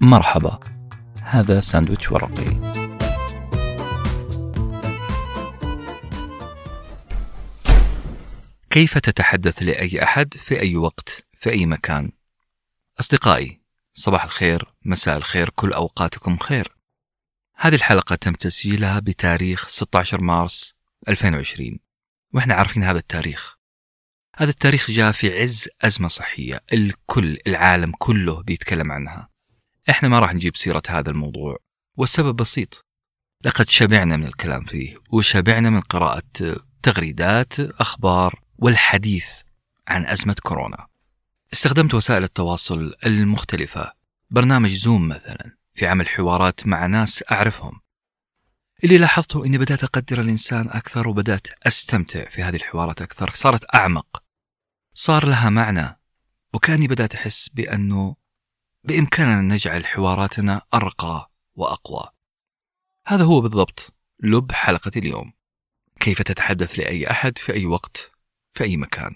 مرحبا. هذا ساندويتش ورقي. كيف تتحدث لأي أحد في أي وقت في أي مكان؟ أصدقائي صباح الخير مساء الخير كل أوقاتكم خير. هذه الحلقة تم تسجيلها بتاريخ 16 مارس 2020 وإحنا عارفين هذا التاريخ. هذا التاريخ جاء في عز أزمة صحية الكل العالم كله بيتكلم عنها. إحنا ما راح نجيب سيرة هذا الموضوع والسبب بسيط. لقد شبعنا من الكلام فيه وشبعنا من قراءة تغريدات أخبار والحديث عن أزمة كورونا. استخدمت وسائل التواصل المختلفة برنامج زوم مثلا في عمل حوارات مع ناس أعرفهم. اللي لاحظته أني بدأت أقدر الإنسان أكثر وبدأت أستمتع في هذه الحوارات أكثر صارت أعمق. صار لها معنى وكأني بدأت أحس بأنه بإمكاننا نجعل حواراتنا أرقى وأقوى. هذا هو بالضبط لب حلقة اليوم. كيف تتحدث لأي أحد في أي وقت في أي مكان.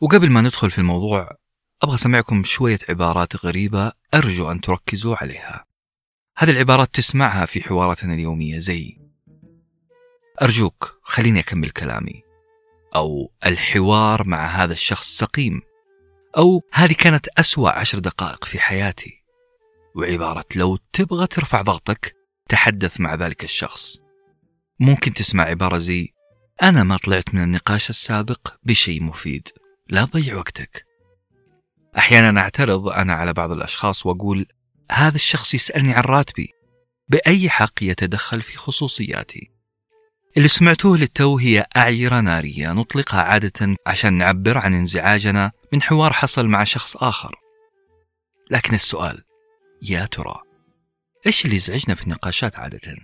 وقبل ما ندخل في الموضوع أبغى أسمعكم شوية عبارات غريبة أرجو أن تركزوا عليها. هذه العبارات تسمعها في حواراتنا اليومية زي أرجوك خليني أكمل كلامي. أو الحوار مع هذا الشخص سقيم. أو هذه كانت أسوأ عشر دقائق في حياتي. وعبارة لو تبغى ترفع ضغطك تحدث مع ذلك الشخص. ممكن تسمع عبارة زي أنا ما طلعت من النقاش السابق بشيء مفيد. لا تضيع وقتك. أحيانا أعترض أنا على بعض الأشخاص وأقول هذا الشخص يسألني عن راتبي. بأي حق يتدخل في خصوصياتي؟ اللي سمعتوه للتو هي أعيرة نارية نطلقها عادة عشان نعبر عن انزعاجنا من حوار حصل مع شخص آخر لكن السؤال يا ترى إيش اللي يزعجنا في النقاشات عادة؟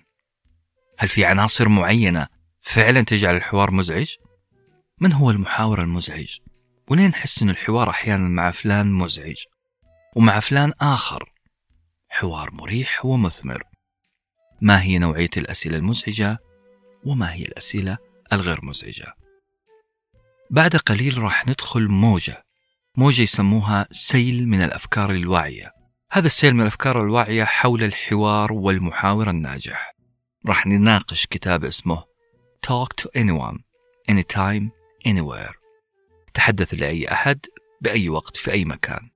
هل في عناصر معينة فعلا تجعل الحوار مزعج؟ من هو المحاور المزعج؟ ولين نحس أن الحوار أحيانا مع فلان مزعج ومع فلان آخر حوار مريح ومثمر ما هي نوعية الأسئلة المزعجة وما هي الأسئلة الغير مزعجة بعد قليل راح ندخل موجة موجة يسموها سيل من الأفكار الواعية. هذا السيل من الأفكار الواعية حول الحوار والمحاور الناجح. راح نناقش كتاب اسمه Talk to anyone anytime anywhere. تحدث لأي أحد بأي وقت في أي مكان.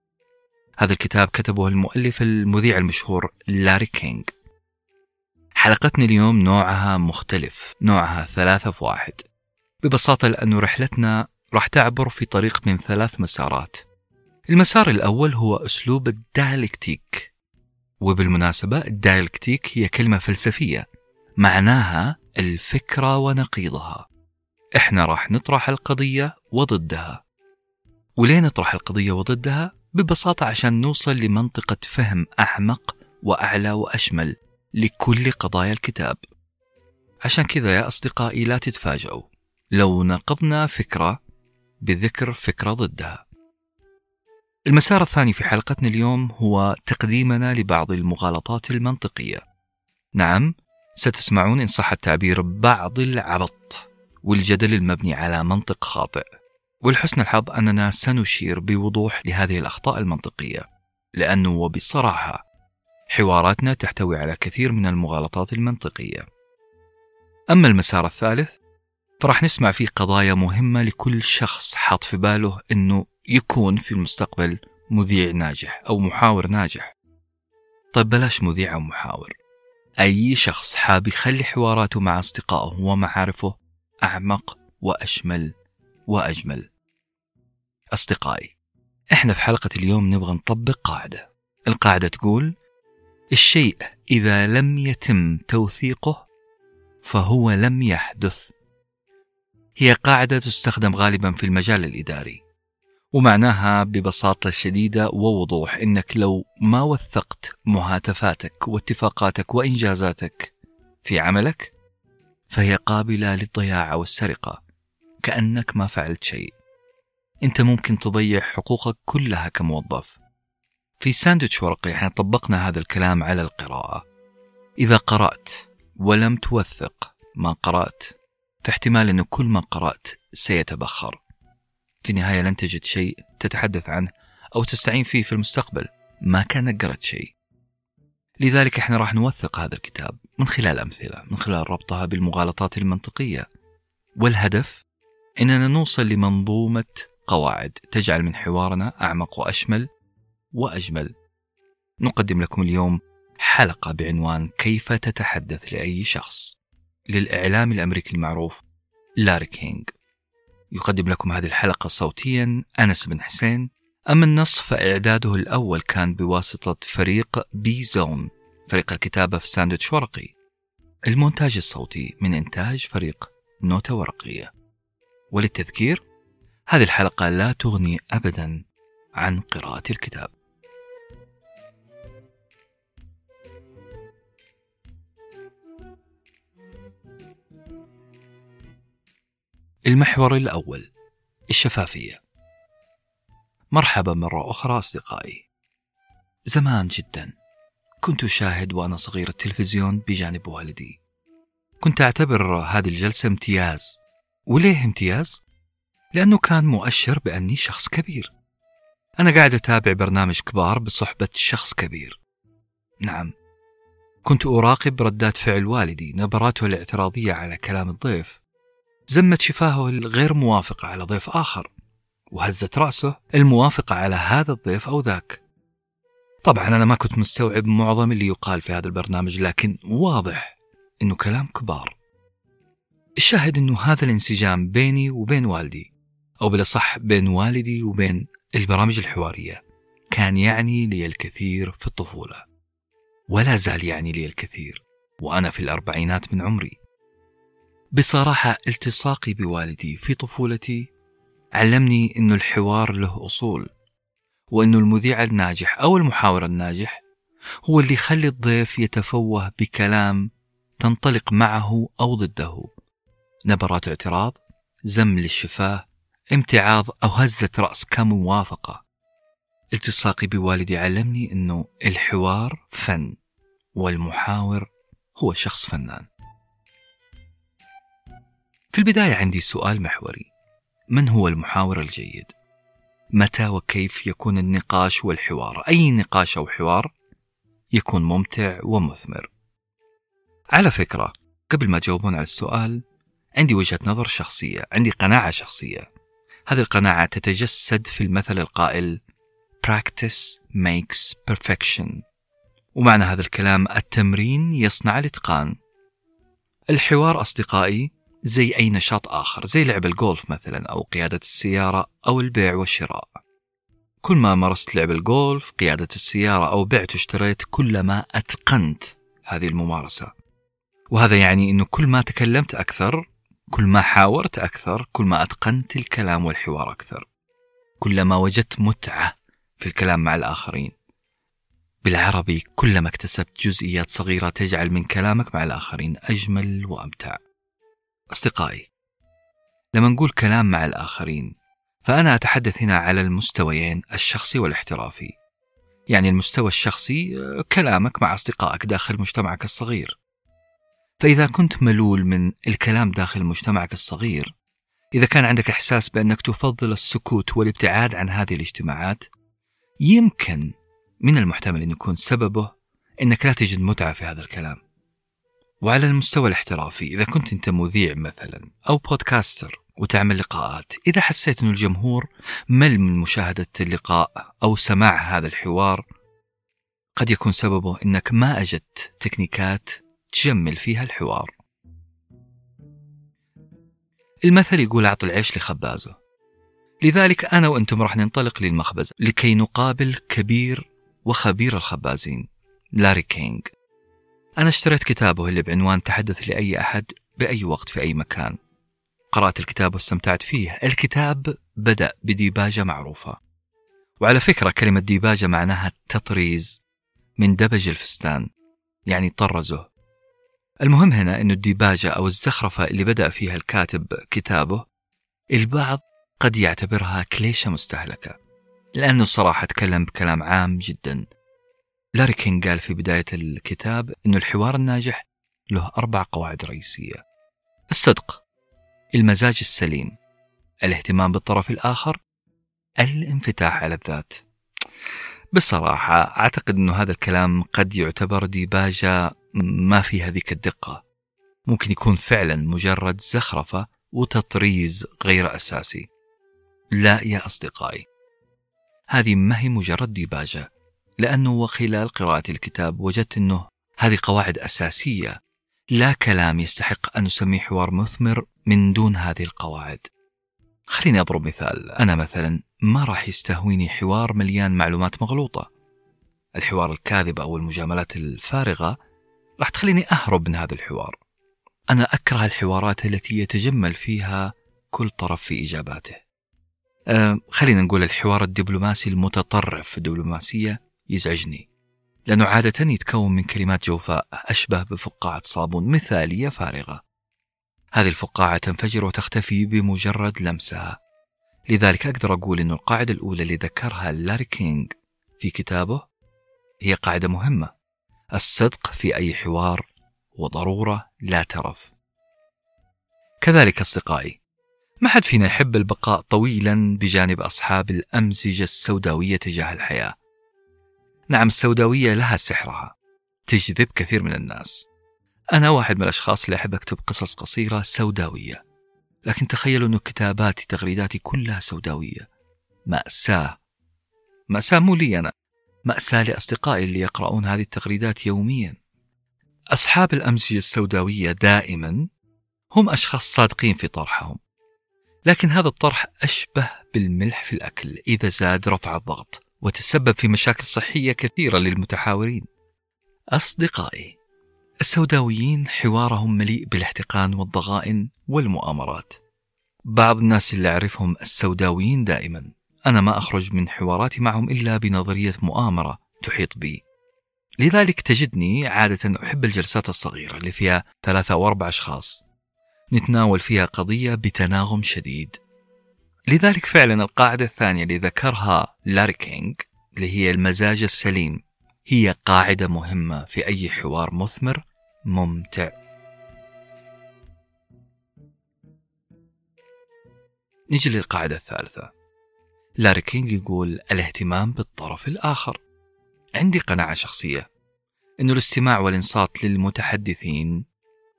هذا الكتاب كتبه المؤلف المذيع المشهور لاري كينج حلقتنا اليوم نوعها مختلف نوعها ثلاثة في واحد. ببساطة لأنه رحلتنا راح تعبر في طريق من ثلاث مسارات. المسار الأول هو أسلوب ال dialectic وبالمناسبة ال dialectic هي كلمة فلسفية معناها الفكرة ونقيضها. إحنا راح نطرح القضية وضدها. وليه نطرح القضية وضدها؟ ببساطة عشان نوصل لمنطقة فهم أعمق وأعلى وأشمل لكل قضايا الكتاب. عشان كذا يا أصدقائي لا تتفاجؤوا لو نقضنا فكرة بذكر فكرة ضدها. المسار الثاني في حلقتنا اليوم هو تقديمنا لبعض المغالطات المنطقية. نعم ستسمعون إن صح التعبير بعض العبط والجدل المبني على منطق خاطئ. ولحسن الحظ أننا سنشير بوضوح لهذه الأخطاء المنطقية لأنه وبصراحة حواراتنا تحتوي على كثير من المغالطات المنطقية. أما المسار الثالث فراح نسمع فيه قضايا مهمة لكل شخص حاط في باله أنه يكون في المستقبل مذيع ناجح أو محاور ناجح. طيب بلاش مذيع أو محاور. أي شخص حاب يخلي حواراته مع أصدقائه ومعارفه أعمق وأشمل وأجمل. أصدقائي إحنا في حلقة اليوم نبغى نطبق قاعدة. القاعدة تقول الشيء إذا لم يتم توثيقه فهو لم يحدث هي قاعدة تستخدم غالبا في المجال الإداري ومعناها ببساطة شديدة ووضوح إنك لو ما وثقت مهاتفاتك واتفاقاتك وإنجازاتك في عملك فهي قابلة للضياع والسرقة كأنك ما فعلت شيء. أنت ممكن تضيع حقوقك كلها كموظف. في ساندويتش ورقي إحنا طبقنا هذا الكلام على القراءة. إذا قرأت ولم توثق ما قرأت فاحتمال أن كل ما قرأت سيتبخر. في النهاية لن تجد شيء تتحدث عنه أو تستعين فيه في المستقبل ما كانك قرأت شيء. لذلك إحنا راح نوثق هذا الكتاب من خلال أمثلة من خلال ربطها بالمغالطات المنطقية. والهدف؟ إننا نوصل لمنظومة قواعد تجعل من حوارنا أعمق وأشمل وأجمل. نقدم لكم اليوم حلقة بعنوان كيف تتحدث لأي شخص. للإعلام الأمريكي المعروف لاري كينج يقدم لكم هذه الحلقة صوتيا أنس بن حسين. أما النص فإعداده الأول كان بواسطة فريق بي زون فريق الكتابة في ساندويتش ورقي. المونتاج الصوتي من إنتاج فريق نوتة ورقية. وللتذكير هذه الحلقة لا تغني أبدا عن قراءة الكتاب. المحور الأول الشفافية. مرحبا مرة أخرى أصدقائي. زمان جدا كنت أشاهد وأنا صغير التلفزيون بجانب والدي. كنت أعتبر هذه الجلسة امتياز. وليه امتياز؟ لأنه كان مؤشر بأني شخص كبير. أنا قاعد أتابع برنامج كبار بصحبة شخص كبير. نعم كنت أراقب ردات فعل والدي نبراته الاعتراضية على كلام الضيف. زمت شفاهه الغير موافقة على ضيف آخر وهزت رأسه الموافقة على هذا الضيف أو ذاك. طبعا أنا ما كنت مستوعب معظم اللي يقال في هذا البرنامج لكن واضح إنه كلام كبار. الشاهد إنه هذا الانسجام بيني وبين والدي أو بالأصح بين والدي وبين البرامج الحوارية كان يعني لي الكثير في الطفولة. ولا زال يعني لي الكثير وأنا في الأربعينات من عمري. بصراحة التصاقي بوالدي في طفولتي علمني أن الحوار له أصول وأن المذيع الناجح أو المحاور الناجح هو اللي يخلي الضيف يتفوه بكلام تنطلق معه أو ضده. نبرات اعتراض زم للشفاه امتعاض أو هزة رأس كموافقة. التصاقي بوالدي علمني أنه الحوار فن والمحاور هو شخص فنان. في البداية عندي سؤال محوري. من هو المحاور الجيد؟ متى وكيف يكون النقاش والحوار؟ أي نقاش أو حوار يكون ممتع ومثمر؟ على فكرة قبل ما تجاوبون على السؤال عندي وجهة نظر شخصية عندي قناعة شخصية. هذه القناعة تتجسد في المثل القائل practice makes perfection. ومعنى هذا الكلام التمرين يصنع الإتقان. الحوار أصدقائي زي أي نشاط آخر زي لعب الجولف مثلا أو قيادة السيارة أو البيع والشراء. كل ما مارست لعب الجولف قيادة السيارة أو بعت واشتريت كلما أتقنت هذه الممارسة. وهذا يعني أنه كل ما تكلمت أكثر كل ما حاورت أكثر كل ما أتقنت الكلام والحوار أكثر. كلما وجدت متعة في الكلام مع الآخرين. بالعربي كلما اكتسبت جزئيات صغيرة تجعل من كلامك مع الآخرين أجمل وأمتع. أصدقائي لما نقول كلام مع الآخرين فأنا أتحدث هنا على المستويين الشخصي والاحترافي. يعني المستوى الشخصي كلامك مع أصدقائك داخل مجتمعك الصغير. فإذا كنت ملول من الكلام داخل مجتمعك الصغير إذا كان عندك إحساس بأنك تفضل السكوت والابتعاد عن هذه الاجتماعات يمكن من المحتمل أن يكون سببه أنك لا تجد متعة في هذا الكلام. وعلى المستوى الاحترافي إذا كنت أنت مذيع مثلا أو بودكاستر وتعمل لقاءات إذا حسيت أن الجمهور مل من مشاهدة اللقاء أو سماع هذا الحوار قد يكون سببه أنك ما أجدت تكنيكات تجمل فيها الحوار. المثل يقول أعط العيش لخبازه. لذلك أنا وأنتم راح ننطلق للمخبز لكي نقابل كبير وخبير الخبازين لاري كينج أنا اشتريت كتابه اللي بعنوان تحدث لأي أحد بأي وقت في أي مكان. قرأت الكتاب واستمتعت فيه. الكتاب بدأ بديباجة معروفة. وعلى فكرة كلمة ديباجة معناها تطريز من دبج الفستان يعني طرزه. المهم هنا أن الديباجة أو الزخرفة اللي بدأ فيها الكاتب كتابه البعض قد يعتبرها كليشة مستهلكة لأنه الصراحة تكلم بكلام عام جدا. لاري كينج قال في بداية الكتاب أن الحوار الناجح له أربع قواعد رئيسية. الصدق المزاج السليم الاهتمام بالطرف الآخر الانفتاح على الذات. بصراحة أعتقد أنه هذا الكلام قد يعتبر ديباجة ما في هذيك الدقة. ممكن يكون فعلا مجرد زخرفة وتطريز غير أساسي. لا يا أصدقائي هذه ما هي مجرد ديباجة. لأنه وخلال قراءة الكتاب وجدت أنه هذه قواعد أساسية. لا كلام يستحق أن نسميه حوار مثمر من دون هذه القواعد. خليني أضرب مثال. أنا مثلا ما راح يستهويني حوار مليان معلومات مغلوطة. الحوار الكاذب أو المجاملات الفارغة راح تخليني أهرب من هذا الحوار. أنا أكره الحوارات التي يتجمل فيها كل طرف في إجاباته. أه خلينا نقول الحوار الدبلوماسي المتطرف. في الدبلوماسية يزعجني. لأنه عادة يتكون من كلمات جوفاء أشبه بفقاعة صابون مثالية فارغة. هذه الفقاعة تنفجر وتختفي بمجرد لمسها. لذلك أقدر أقول أن القاعدة الأولى اللي ذكرها لاري كينغ في كتابه هي قاعدة مهمة. الصدق في أي حوار هو ضرورة لا ترف. كذلك أصدقائي ما حد فينا يحب البقاء طويلا بجانب أصحاب الأمزجة السوداوية تجاه الحياة. نعم السوداوية لها سحرها. تجذب كثير من الناس. أنا واحد من الأشخاص اللي أحب أكتب قصص قصيرة سوداوية. لكن تخيلوا أنه كتاباتي تغريداتي كلها سوداوية. مأساة. مأساة مو لي أنا. مأساة لأصدقائي اللي يقرؤون هذه التغريدات يوميا. أصحاب الأمزجة السوداوية دائما هم أشخاص صادقين في طرحهم. لكن هذا الطرح أشبه بالملح في الأكل إذا زاد رفع الضغط. وتسبب في مشاكل صحية كثيرة للمتحاورين. أصدقائي السوداويين حوارهم مليء بالاحتقان والضغائن والمؤامرات. بعض الناس اللي أعرفهم السوداويين دائما أنا ما أخرج من حواراتي معهم إلا بنظرية مؤامرة تحيط بي. لذلك تجدني عادة أحب الجلسات الصغيرة اللي فيها ثلاثة أو أربع أشخاص نتناول فيها قضية بتناغم شديد. لذلك فعلا القاعدة الثانية اللي ذكرها لاري كينج اللي هي المزاج السليم هي قاعدة مهمة في أي حوار مثمر ممتع. نجي للقاعدة الثالثة. لاري كينج يقول الاهتمام بالطرف الآخر. عندي قناعة شخصية أن الاستماع والإنصات للمتحدثين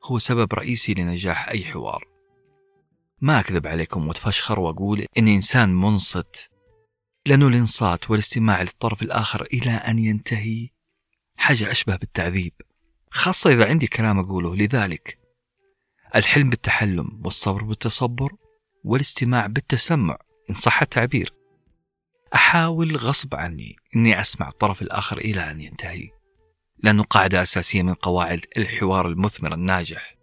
هو سبب رئيسي لنجاح أي حوار. ما أكذب عليكم وأتفشخر وأقول إني إنسان منصت لأنه الإنصات والاستماع للطرف الآخر إلى أن ينتهي حاجة أشبه بالتعذيب خاصة إذا عندي كلام أقوله. لذلك الحلم بالتحلم والصبر بالتصبر والاستماع بالتسمع إن صح التعبير. أحاول غصب عني أني أسمع الطرف الآخر إلى أن ينتهي لأنه قاعدة أساسية من قواعد الحوار المثمر الناجح.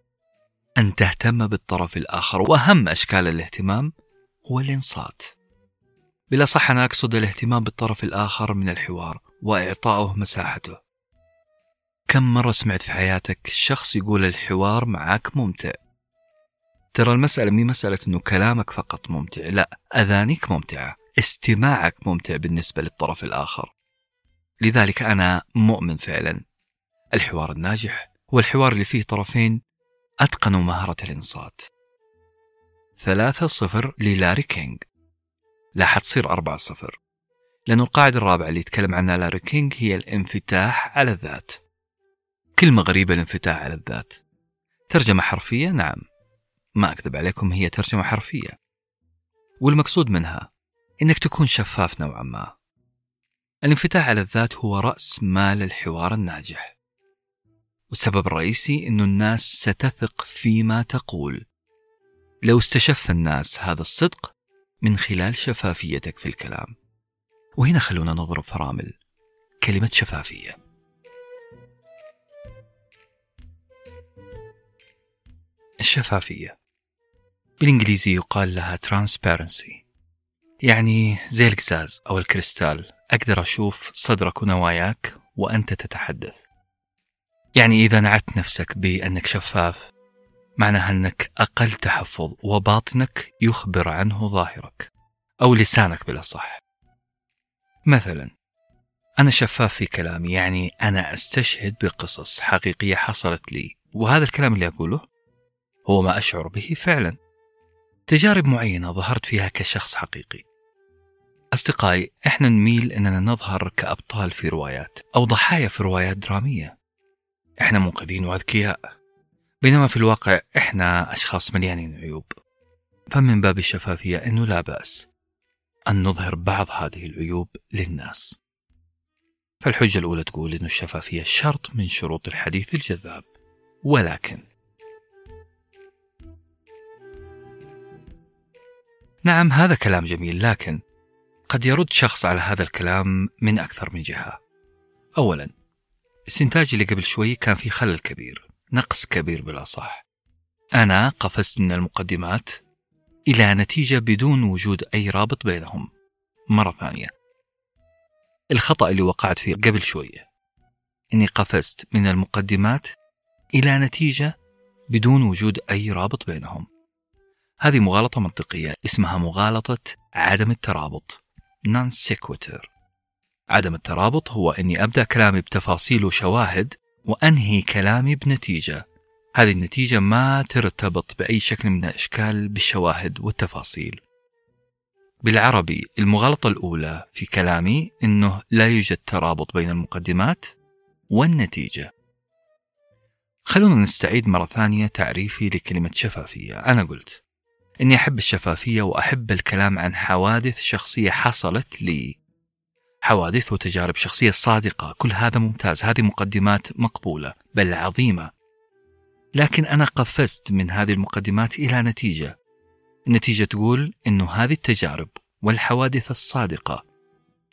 أن تهتم بالطرف الآخر. وأهم أشكال الاهتمام هو الإنصات. بلا صح أنا أقصد الاهتمام بالطرف الآخر من الحوار وإعطائه مساحته. كم مرة سمعت في حياتك شخص يقول الحوار معك ممتع؟ ترى المسألة مي مسألة أنه كلامك فقط ممتع لا أذانيك ممتعة استماعك ممتع بالنسبة للطرف الآخر. لذلك أنا مؤمن فعلا. الحوار الناجح هو الحوار اللي فيه طرفين أتقنوا مهارة الإنصات. ثلاثة صفر للاري كينج لا حتصير أربعة صفر. لأن القاعدة الرابعة اللي يتكلم عنها لاري كينج هي الانفتاح على الذات. كلمة غريبة الانفتاح على الذات. ترجمة حرفية؟ نعم. ما أكذب عليكم هي ترجمة حرفية. والمقصود منها؟ إنك تكون شفاف نوعا ما. الانفتاح على الذات هو رأس مال الحوار الناجح. والسبب الرئيسي أن الناس ستثق فيما تقول. لو استشف الناس هذا الصدق من خلال شفافيتك في الكلام. وهنا خلونا نضرب فرامل. كلمة شفافية. الشفافية. بالإنجليزي يقال لها transparency. يعني زي القزاز أو الكريستال. أقدر أشوف صدرك ونواياك وأنت تتحدث. يعني إذا نعت نفسك بأنك شفاف معناها أنك أقل تحفظ وباطنك يخبر عنه ظاهرك أو لسانك بالأصح مثلا أنا شفاف في كلامي يعني أنا أستشهد بقصص حقيقية حصلت لي وهذا الكلام اللي أقوله هو ما أشعر به فعلا. تجارب معينة ظهرت فيها كشخص حقيقي. أصدقائي إحنا نميل أننا نظهر كأبطال في روايات أو ضحايا في روايات درامية. إحنا منقذين وأذكياء. بينما في الواقع إحنا أشخاص مليانين عيوب. فمن باب الشفافية أنه لا بأس أن نظهر بعض هذه العيوب للناس. فالحجة الأولى تقول أن الشفافية شرط من شروط الحديث الجذاب. ولكن نعم هذا كلام جميل لكن قد يرد شخص على هذا الكلام من أكثر من جهة. أولا استنتاجي اللي قبل شوي كان في خلل كبير نقص كبير بالأصح أنا قفزت من المقدمات إلى نتيجة بدون وجود أي رابط بينهم. مرة ثانية. الخطأ اللي وقعت فيه قبل شوية إني قفزت من المقدمات إلى نتيجة بدون وجود أي رابط بينهم. هذه مغالطة منطقية اسمها مغالطة عدم الترابط. Non sequitur عدم الترابط هو أني أبدأ كلامي بتفاصيل وشواهد وأنهي كلامي بنتيجة. هذه النتيجة ما ترتبط بأي شكل من الأشكال بالشواهد والتفاصيل. بالعربي المغالطة الأولى في كلامي أنه لا يوجد ترابط بين المقدمات والنتيجة. خلونا نستعيد مرة ثانية تعريفي لكلمة شفافية. أنا قلت إني أحب الشفافية وأحب الكلام عن حوادث شخصية حصلت لي. حوادث وتجارب شخصية صادقة. كل هذا ممتاز. هذه مقدمات مقبولة بل عظيمة. لكن أنا قفزت من هذه المقدمات إلى نتيجة. النتيجة تقول أنه هذه التجارب والحوادث الصادقة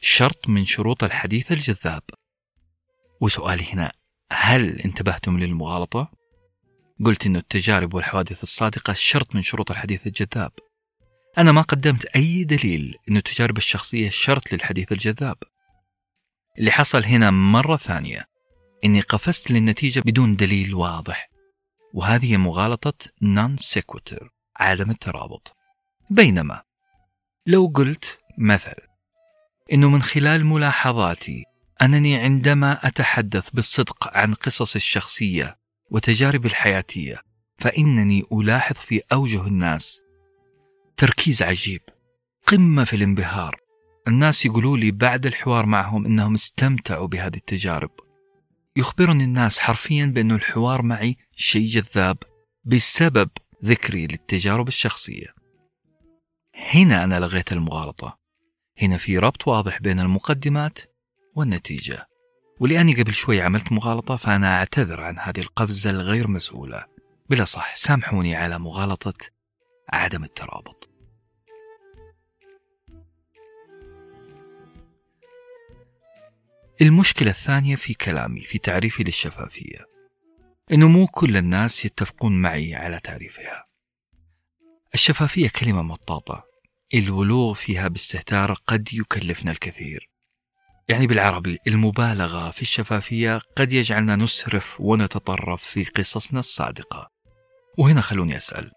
شرط من شروط الحديث الجذاب. وسؤالي هنا هل انتبهتم للمغالطة؟ قلت أن التجارب والحوادث الصادقة شرط من شروط الحديث الجذاب. أنا ما قدمت أي دليل أن التجارب الشخصية شرط للحديث الجذاب. اللي حصل هنا مرة ثانية أني قفزت للنتيجة بدون دليل واضح وهذه مغالطة نون سيكوتر عدم الترابط. بينما لو قلت مثل أنه من خلال ملاحظاتي أنني عندما أتحدث بالصدق عن قصص الشخصية وتجاربي الحياتية فإنني ألاحظ في أوجه الناس تركيز عجيب قمة في الانبهار. الناس يقولوا لي بعد الحوار معهم أنهم استمتعوا بهذه التجارب. يخبرني الناس حرفيا بأن الحوار معي شيء جذاب بسبب ذكري للتجارب الشخصية. هنا أنا لغيت المغالطة. هنا في ربط واضح بين المقدمات والنتيجة. ولأني قبل شوي عملت مغالطة فأنا أعتذر عن هذه القفزة الغير مسؤولة. بلا صح سامحوني على مغالطة عدم الترابط. المشكلة الثانية في كلامي في تعريفي للشفافية. إنه مو كل الناس يتفقون معي على تعريفها. الشفافية كلمة مطاطة. الولوغ فيها باستهتار قد يكلفنا الكثير. يعني بالعربي المبالغة في الشفافية قد يجعلنا نسرف ونتطرف في قصصنا الصادقة. وهنا خلوني أسأل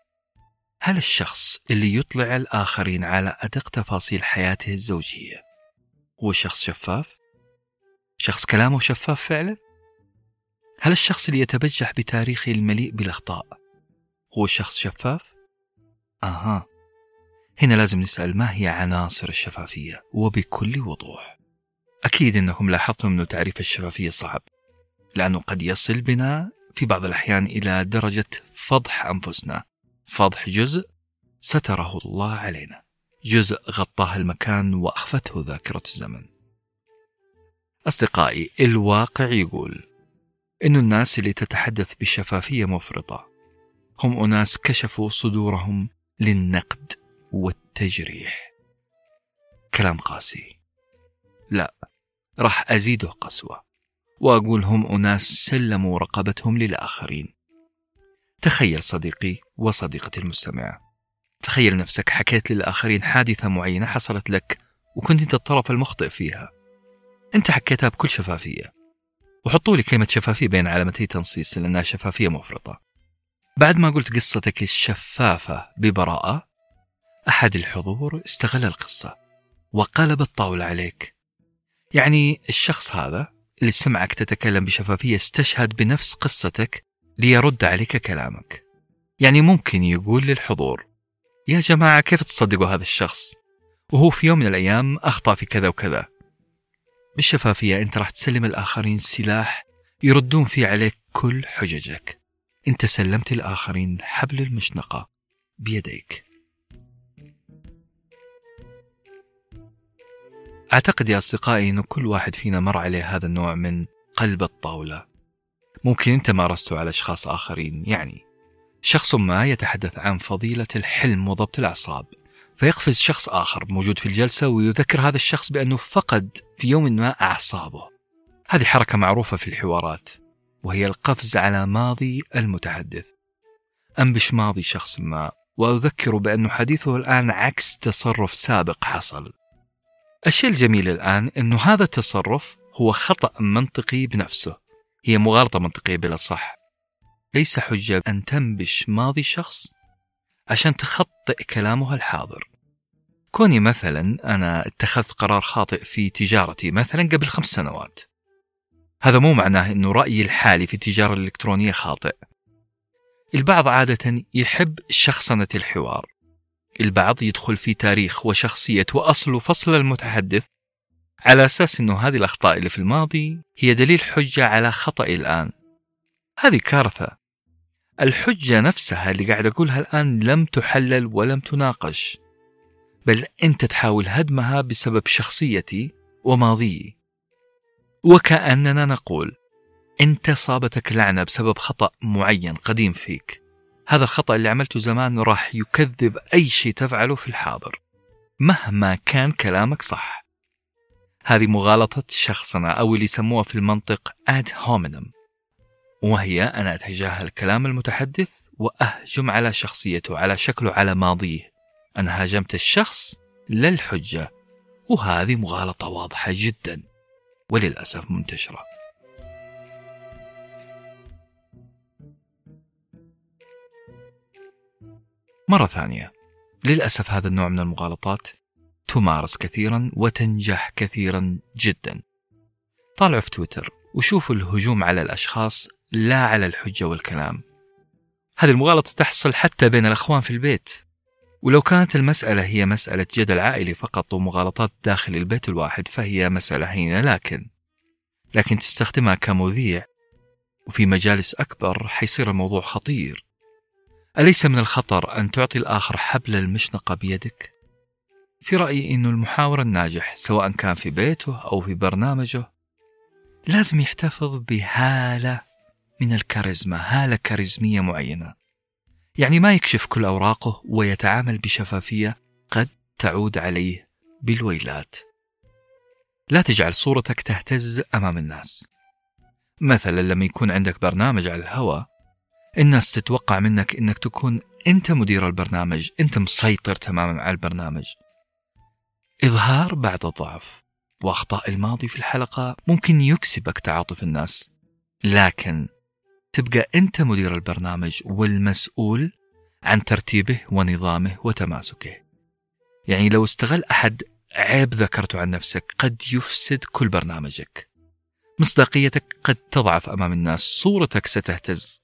هل الشخص اللي يطلع الآخرين على أدق تفاصيل حياته الزوجية هو شخص شفاف؟ شخص كلامه شفاف فعلا؟ هل الشخص اللي يتبجح بتاريخه المليء بالأخطاء هو شخص شفاف؟ أها هنا لازم نسأل ما هي عناصر الشفافية وبكل وضوح أكيد أنكم لاحظتم أن تعريف الشفافية صعب لأنه قد يصل بنا في بعض الأحيان إلى درجة فضح أنفسنا فضح جزء ستره الله علينا. جزء غطاه المكان وأخفته ذاكرة الزمن. أصدقائي الواقع يقول إن الناس اللي تتحدث بشفافية مفرطة هم أناس كشفوا صدورهم للنقد والتجريح. كلام قاسي. لا راح أزيده قسوة وأقول هم أناس سلموا رقبتهم للآخرين. تخيل صديقي وصديقتي المستمعة تخيل نفسك حكيت للآخرين حادثة معينة حصلت لك وكنت أنت الطرف المخطئ فيها. أنت حكيتها بكل شفافية. وحطوا لي كلمة شفافية بين علامتي تنصيص لأنها شفافية مفرطة. بعد ما قلت قصتك الشفافة ببراءة أحد الحضور استغل القصة وقلب الطاولة عليك. يعني الشخص هذا اللي سمعك تتكلم بشفافية استشهد بنفس قصتك ليرد عليك كلامك. يعني ممكن يقول للحضور يا جماعة كيف تصدقوا هذا الشخص؟ وهو في يوم من الأيام أخطأ في كذا وكذا. بالشفافية أنت راح تسلم الآخرين سلاح يردون فيه عليك كل حججك. أنت سلمت الآخرين حبل المشنقة بيديك. أعتقد يا أصدقائي أن كل واحد فينا مر عليه هذا النوع من قلب الطاولة. ممكن أنت مارسته على أشخاص آخرين يعني شخص ما يتحدث عن فضيلة الحلم وضبط الأعصاب فيقفز شخص آخر موجود في الجلسة ويذكر هذا الشخص بأنه فقد في يوم ما أعصابه. هذه حركة معروفة في الحوارات وهي القفز على ماضي المتحدث. أنبش ماضي شخص ما وأذكره بأن حديثه الآن عكس تصرف سابق حصل. الشيء الجميل الآن أنه هذا التصرف هو خطأ منطقي بنفسه هي مغالطة منطقية بلا صح. ليس حجة أن تنبش ماضي شخص عشان تخطئ كلامه الحاضر. كوني مثلا أنا اتخذت قرار خاطئ في تجارتي مثلا قبل خمس سنوات. هذا مو معناه أنه رأيي الحالي في التجارة الإلكترونية خاطئ. البعض عادة يحب شخصنة الحوار. البعض يدخل في تاريخ وشخصية وأصل وفصل المتحدث على أساس أنه هذه الأخطاء اللي في الماضي هي دليل حجة على خطأ الآن. هذه كارثة. الحجة نفسها اللي قاعد أقولها الآن لم تحلل ولم تناقش بل أنت تحاول هدمها بسبب شخصيتي وماضيي وكأننا نقول أنت صابتك لعنة بسبب خطأ معين قديم فيك. هذا الخطأ اللي عملته زمان راح يكذب أي شيء تفعله في الحاضر مهما كان كلامك صح. هذه مغالطة شخصنا أو اللي يسموها في المنطق ad hominem. وهي أنا أتجاهل كلام المتحدث وأهجم على شخصيته على شكله على ماضيه. أنا هاجمت الشخص للحجة وهذه مغالطة واضحة جدا وللأسف منتشرة. مرة ثانية للأسف هذا النوع من المغالطات تمارس كثيرا وتنجح كثيرا جدا. طالعوا في تويتر وشوفوا الهجوم على الأشخاص لا على الحجة والكلام. هذه المغالطة تحصل حتى بين الأخوان في البيت. ولو كانت المسألة هي مسألة جدل عائلي فقط ومغالطات داخل البيت الواحد فهي مسألة هينة لكن. لكن تستخدمها كمذيع وفي مجالس أكبر حيصير الموضوع خطير. أليس من الخطر أن تعطي الآخر حبل المشنقة بيدك؟ في رأيي أن المحاور الناجح سواء كان في بيته أو في برنامجه لازم يحتفظ بهالة من الكاريزما. هالة كاريزمية معينة. يعني ما يكشف كل أوراقه ويتعامل بشفافية قد تعود عليه بالويلات. لا تجعل صورتك تهتز أمام الناس. مثلا لما يكون عندك برنامج على الهواء الناس تتوقع منك إنك تكون أنت مدير البرنامج أنت مسيطر تماما على البرنامج. إظهار بعض الضعف وأخطاء الماضي في الحلقة ممكن يكسبك تعاطف الناس. لكن تبقى أنت مدير البرنامج والمسؤول عن ترتيبه ونظامه وتماسكه. يعني لو استغل أحد عيب ذكرته عن نفسك قد يفسد كل برنامجك. مصداقيتك قد تضعف أمام الناس صورتك ستهتز.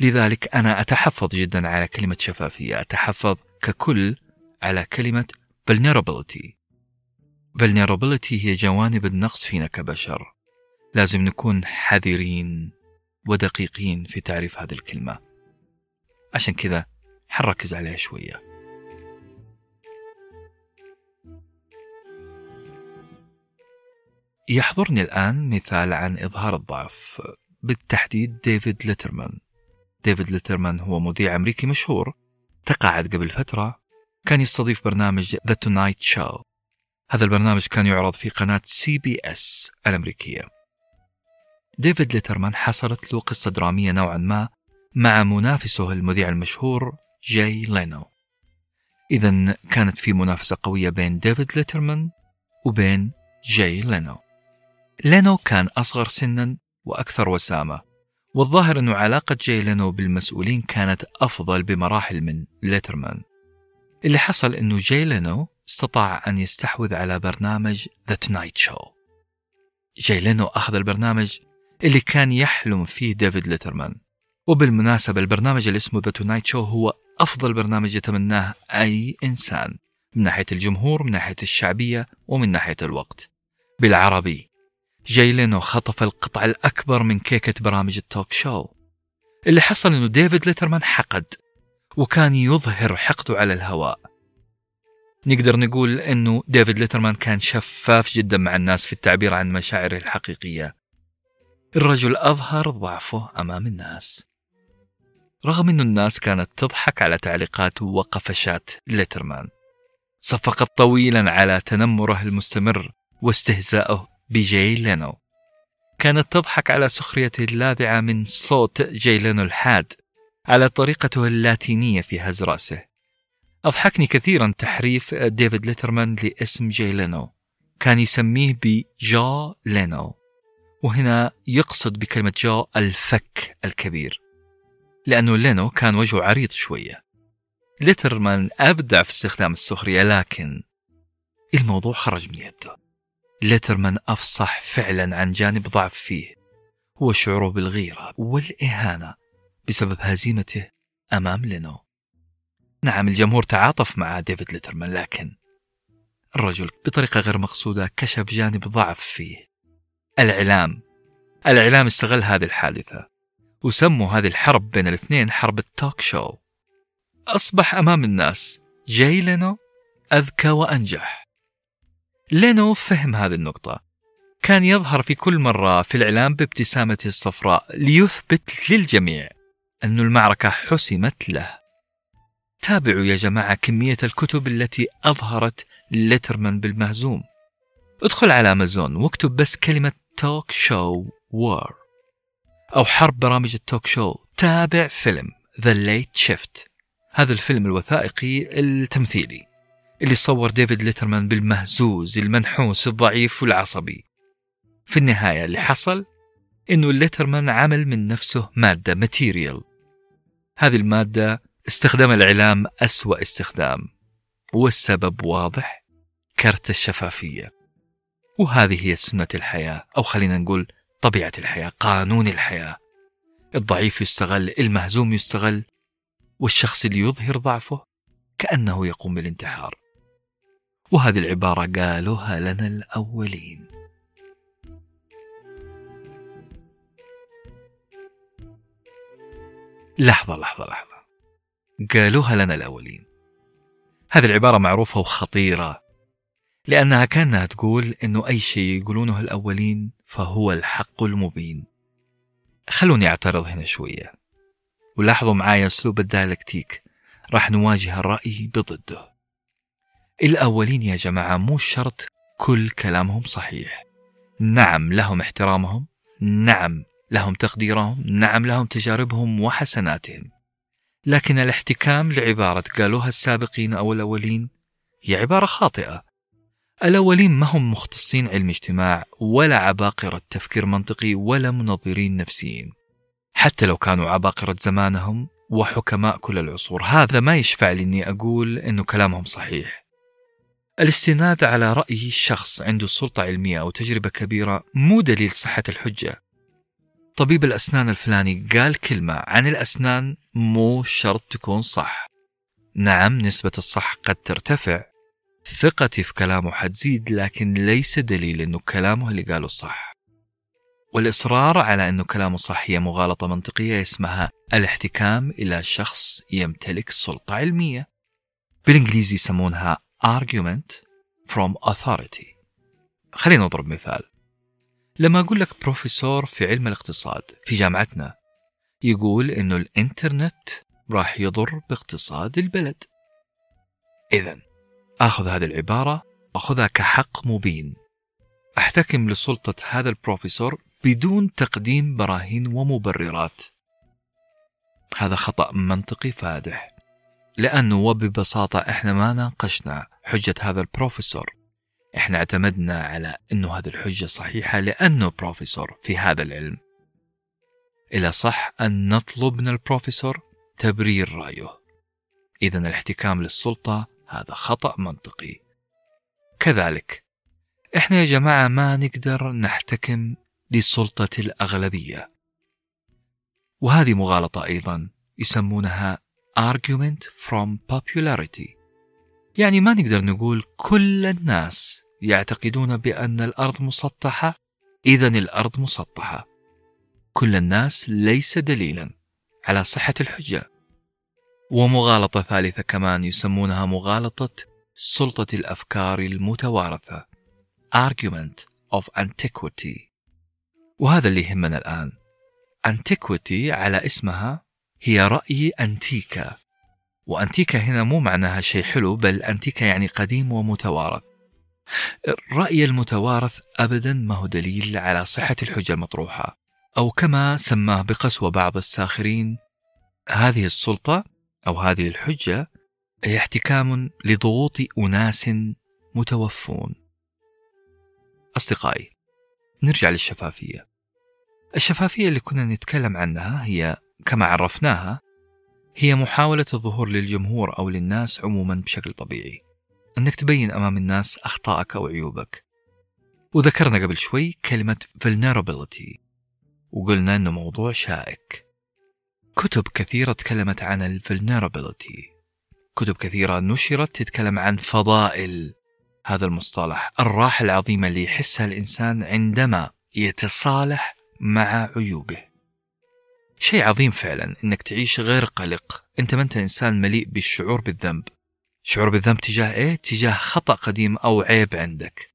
لذلك أنا أتحفظ جدا على كلمة شفافية أتحفظ ككل على كلمة vulnerability. Vulnerability هي جوانب النقص فينا كبشر. لازم نكون حذرين. ودقيقين في تعريف هذه الكلمة. عشان كذا حنركز عليها شوية. يحضرني الآن مثال عن إظهار الضعف. بالتحديد ديفيد ليترمان. ديفيد ليترمان هو مذيع أمريكي مشهور. تقاعد قبل فترة. كان يستضيف برنامج The Tonight Show. هذا البرنامج كان يعرض في قناة سي بي إس الأمريكية. ديفيد ليترمان حصلت له قصة درامية نوعا ما مع منافسه المذيع المشهور جاي لينو. إذا كانت في منافسة قوية بين ديفيد ليترمان وبين جاي لينو. لينو كان أصغر سنا وأكثر وسامة والظاهر أن علاقة جاي لينو بالمسؤولين كانت أفضل بمراحل من ليترمان. اللي حصل أنه جاي لينو استطاع أن يستحوذ على برنامج The Tonight Show جاي لينو أخذ البرنامج اللي كان يحلم فيه ديفيد ليترمان. وبالمناسبة البرنامج اللي اسمه The Tonight Show هو أفضل برنامج يتمناه أي إنسان من ناحية الجمهور من ناحية الشعبية ومن ناحية الوقت. بالعربي جاي لينو خطف القطع الأكبر من كيكة برامج ال talk show اللي حصل أنه ديفيد ليترمان حقد وكان يظهر حقده على الهواء. نقدر نقول أنه ديفيد ليترمان كان شفاف جدا مع الناس في التعبير عن مشاعره الحقيقية. الرجل أظهر ضعفه أمام الناس. رغم أن الناس كانت تضحك على تعليقات وقفشات ليترمان. صفقت طويلا على تنمره المستمر واستهزائه بجاي لينو. كانت تضحك على سخريته اللاذعة من صوت جاي لينو الحاد على طريقته اللاتينية في هز رأسه. أضحكني كثيرا تحريف ديفيد ليترمان لاسم جاي لينو. كان يسميه ب Jaw لينو. وهنا يقصد بكلمة jaw الفك الكبير لأنه لينو كان وجهه عريض شوية. ليترمان أبدع في استخدام السخرية لكن الموضوع خرج من يده. ليترمان أفصح فعلا عن جانب ضعف فيه هو شعوره بالغيرة والإهانة بسبب هزيمته أمام لينو. نعم الجمهور تعاطف مع ديفيد ليترمان لكن الرجل بطريقة غير مقصودة كشف جانب ضعف فيه. الإعلام. الإعلام استغل هذه الحادثة وسموا هذه الحرب بين الاثنين حرب التوك شو أصبح أمام الناس جاي لينو أذكى وأنجح. لينو فهم هذه النقطة. كان يظهر في كل مرة في الإعلام بابتسامته الصفراء ليثبت للجميع أن المعركة حسمت له. تابعوا يا جماعة كمية الكتب التي أظهرت ليترمان بالمهزوم. ادخل على أمازون واكتب بس كلمة talk show war أو حرب برامج ال talk show تابع فيلم The Late Shift هذا الفيلم الوثائقي التمثيلي. اللي صور ديفيد ليترمان بالمهزوز المنحوس الضعيف والعصبي. في النهاية اللي حصل إنه ليترمان عمل من نفسه مادة material هذه المادة استخدام الإعلام أسوأ استخدام. والسبب واضح كرت الشفافية. وهذه هي سنة الحياة أو خلينا نقول طبيعة الحياة قانون الحياة. الضعيف يستغل المهزوم يستغل والشخص اللي يظهر ضعفه كأنه يقوم بالانتحار. وهذه العبارة قالوها لنا الأولين. لحظة لحظة لحظة. قالوها لنا الأولين. هذه العبارة معروفة وخطيرة. لأنها كانها تقول أنه أي شيء يقولونه الأولين فهو الحق المبين. خلوني أعترض هنا شوية. ولاحظوا معايا أسلوب الدايلكتيك. راح نواجه الرأي بضده. الأولين يا جماعة مو شرط كل كلامهم صحيح. نعم لهم احترامهم نعم لهم تقديرهم نعم لهم تجاربهم وحسناتهم. لكن الاحتكام لعبارة قالوها السابقين أو الأولين هي عبارة خاطئة. الأولين ما هم مختصين علم اجتماع ولا عباقرة تفكير منطقي ولا منظرين نفسيين. حتى لو كانوا عباقرة زمانهم وحكماء كل العصور هذا ما يشفع لي أني أقول أنه كلامهم صحيح. الاستناد على رأي شخص عنده سلطة علمية أو تجربة كبيرة مو دليل صحة الحجة. طبيب الأسنان الفلاني قال كلمة عن الأسنان مو شرط تكون صح. نعم نسبة الصح قد ترتفع ثقتي في كلامه حتزيد لكن ليس دليل أنه كلامه اللي قاله صح. والإصرار على أنه كلامه صح هي مغالطة منطقية اسمها الاحتكام إلى شخص يمتلك سلطة علمية. بالإنجليزي يسمونها argument from authority. خلينا نضرب مثال. لما أقول لك بروفيسور في علم الاقتصاد في جامعتنا يقول إنه الإنترنت راح يضر باقتصاد البلد. إذا آخذ هذه العبارة أخذها كحق مبين. أحتكم لسلطة هذا البروفيسور بدون تقديم براهين ومبررات. هذا خطأ منطقي فادح لأنه وببساطة إحنا ما ناقشنا حجة هذا البروفيسور. إحنا اعتمدنا على أنه هذه الحجة صحيحة لأنه بروفيسور في هذا العلم. إلى صح أن نطلب من البروفيسور تبرير رأيه. إذا الاحتكام للسلطة هذا خطأ منطقي. كذلك إحنا يا جماعة ما نقدر نحتكم لسلطة الأغلبية. وهذه مغالطة أيضا يسمونها argument from popularity. يعني ما نقدر نقول كل الناس يعتقدون بأن الأرض مسطحة. إذا الأرض مسطحة. كل الناس ليس دليلا على صحة الحجة. ومغالطة ثالثة كمان يسمونها مغالطة سلطة الأفكار المتوارثة. Argument of antiquity. وهذا اللي يهمنا الآن. Antiquity على اسمها هي رأي أنتيكا. وأنتيكا هنا مو معناها شيء حلو بل أنتيكا يعني قديم ومتوارث. الرأي المتوارث أبدا ما هو دليل على صحة الحجة المطروحة. أو كما سماه بقسوة بعض الساخرين هذه السلطة أو هذه الحجة هي احتكام لضغوط أناس متوفون. أصدقائي نرجع للشفافية. الشفافية اللي كنا نتكلم عنها هي كما عرفناها هي محاولة الظهور للجمهور أو للناس عموما بشكل طبيعي. أنك تبين أمام الناس أخطائك أو عيوبك. وذكرنا قبل شوي كلمة vulnerability وقلنا أنه موضوع شائك. كتب كثيرة تكلمت عن ال كتب كثيرة نشرت تتكلم عن فضائل هذا المصطلح الراحة العظيمة اللي يحسها الإنسان عندما يتصالح مع عيوبه. شيء عظيم فعلا إنك تعيش غير قلق. أنت ما أنت إنسان مليء بالشعور بالذنب. شعور بالذنب تجاه إيه؟ تجاه خطأ قديم أو عيب عندك.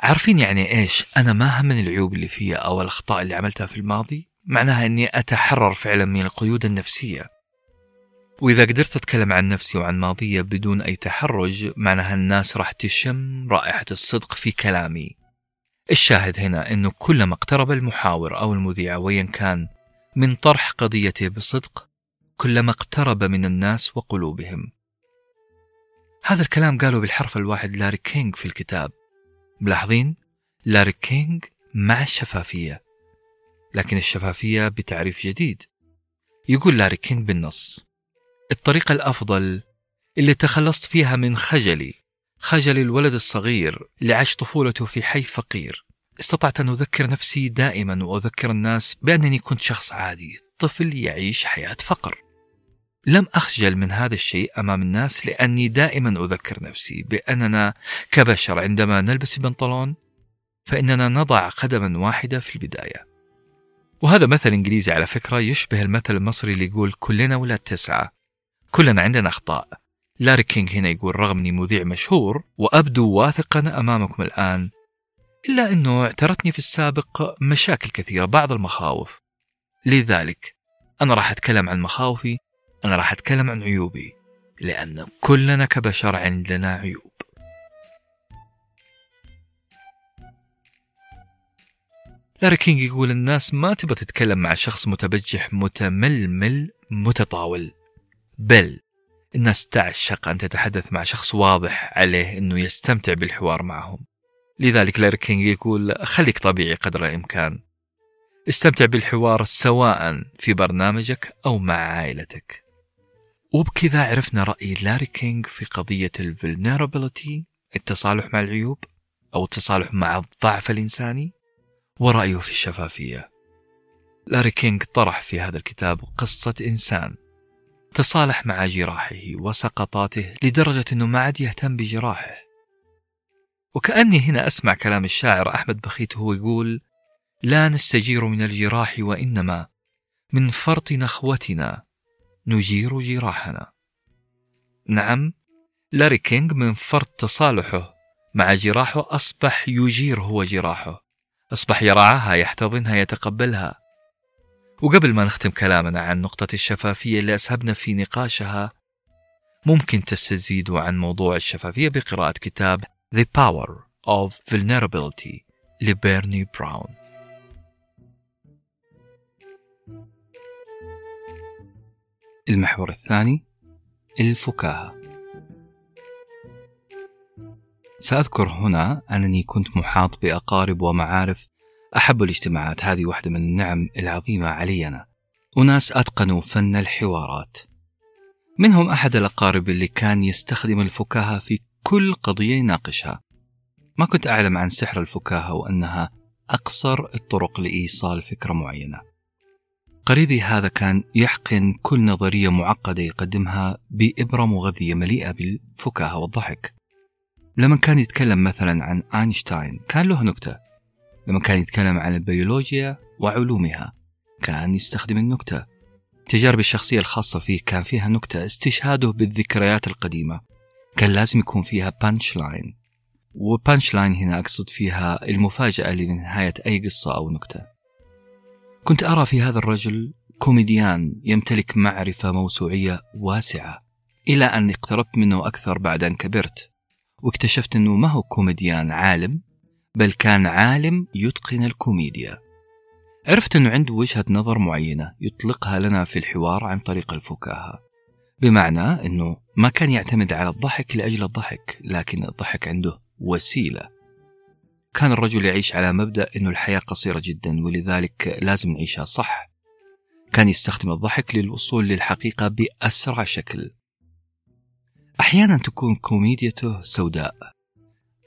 عارفين يعني إيش؟ أنا ما هم من العيوب اللي فيها أو الأخطاء اللي عملتها في الماضي؟ معناها إني أتحرر فعلا من القيود النفسية. وإذا قدرت أتكلم عن نفسي وعن ماضية بدون أي تحرج معناها الناس راح تشم رائحة الصدق في كلامي. الشاهد هنا أنه كلما اقترب المحاور أو المذيع وين كان من طرح قضيته بصدق كلما اقترب من الناس وقلوبهم. هذا الكلام قاله بالحرف الواحد لاري كينج في الكتاب. ملاحظين؟ لاري كينج مع الشفافية. لكن الشفافية بتعريف جديد. يقول لاري كينج بالنص الطريقة الأفضل اللي تخلصت فيها من خجلي خجل الولد الصغير اللي عاش طفولته في حي فقير. استطعت أن أذكر نفسي دائما وأذكر الناس بأنني كنت شخص عادي طفل يعيش حياة فقر. لم أخجل من هذا الشيء أمام الناس لأني دائما أذكر نفسي بأننا كبشر عندما نلبس البنطلون فإننا نضع قدما واحدة في البداية. وهذا مثل إنجليزي على فكرة يشبه المثل المصري اللي يقول كلنا ولاد تسعة. كلنا عندنا أخطاء. لاري كينغ هنا يقول رغم أني مذيع مشهور وأبدو واثقا أمامكم الآن إلا أنه اعترتني في السابق مشاكل كثيرة بعض المخاوف. لذلك أنا راح أتكلم عن مخاوفي أنا راح أتكلم عن عيوبي لأن كلنا كبشر عندنا عيوب. لاري كينج يقول الناس ما تبغى تتكلم مع شخص متبجح متململ متطاول. بل الناس تعشق أن تتحدث مع شخص واضح عليه أنه يستمتع بالحوار معهم. لذلك لاري كينج يقول خليك طبيعي قدر الإمكان. استمتع بالحوار سواء في برنامجك أو مع عائلتك. وبكذا عرفنا رأي لاري كينج في قضية ال vulnerability التصالح مع العيوب أو التصالح مع الضعف الإنساني. ورأيه في الشفافية. لاري كينج طرح في هذا الكتاب قصة إنسان تصالح مع جراحه وسقطاته لدرجة أنه ما عاد يهتم بجراحه. وكأني هنا أسمع كلام الشاعر أحمد بخيت وهو يقول لا نستجير من الجراح وإنما من فرط نخوتنا نجير جراحنا. نعم لاري كينغ من فرط تصالحه مع جراحه أصبح يجير هو جراحه. أصبح يرعاها يحتضنها يتقبلها. وقبل ما نختم كلامنا عن نقطة الشفافية اللي أسهبنا في نقاشها ممكن تستزيدوا عن موضوع الشفافية بقراءة كتاب The Power of Vulnerability لبيرني براون. المحور الثاني الفكاهة. سأذكر هنا أنني كنت محاط بأقارب ومعارف أحب الاجتماعات هذه واحدة من النعم العظيمة علي أنا أناس أتقنوا فن الحوارات. منهم أحد الأقارب اللي كان يستخدم الفكاهة في كل قضية يناقشها. ما كنت أعلم عن سحر الفكاهة وأنها أقصر الطرق لإيصال فكرة معينة. قريبي هذا كان يحقن كل نظرية معقدة يقدمها بإبرة مغذية مليئة بالفكاهة والضحك. لما كان يتكلم مثلا عن أينشتاين كان له نكتة. لما كان يتكلم عن البيولوجيا وعلومها كان يستخدم النكتة. تجارب الشخصية الخاصة فيه كان فيها نكتة استشهاده بالذكريات القديمة. كان لازم يكون فيها punch line و punch line هنا أقصد فيها المفاجأة لنهاية أي قصة أو نكتة. كنت أرى في هذا الرجل كوميديان يمتلك معرفة موسوعية واسعة إلى أن اقتربت منه أكثر بعد أن كبرت. واكتشفت أنه ما هو كوميديان عالم بل كان عالم يتقن الكوميديا. عرفت أنه عنده وجهة نظر معينة يطلقها لنا في الحوار عن طريق الفكاهة. بمعنى أنه ما كان يعتمد على الضحك لأجل الضحك لكن الضحك عنده وسيلة. كان الرجل يعيش على مبدأ أنه الحياة قصيرة جدا ولذلك لازم نعيشها صح. كان يستخدم الضحك للوصول للحقيقة بأسرع شكل. أحيانا تكون كوميديته سوداء.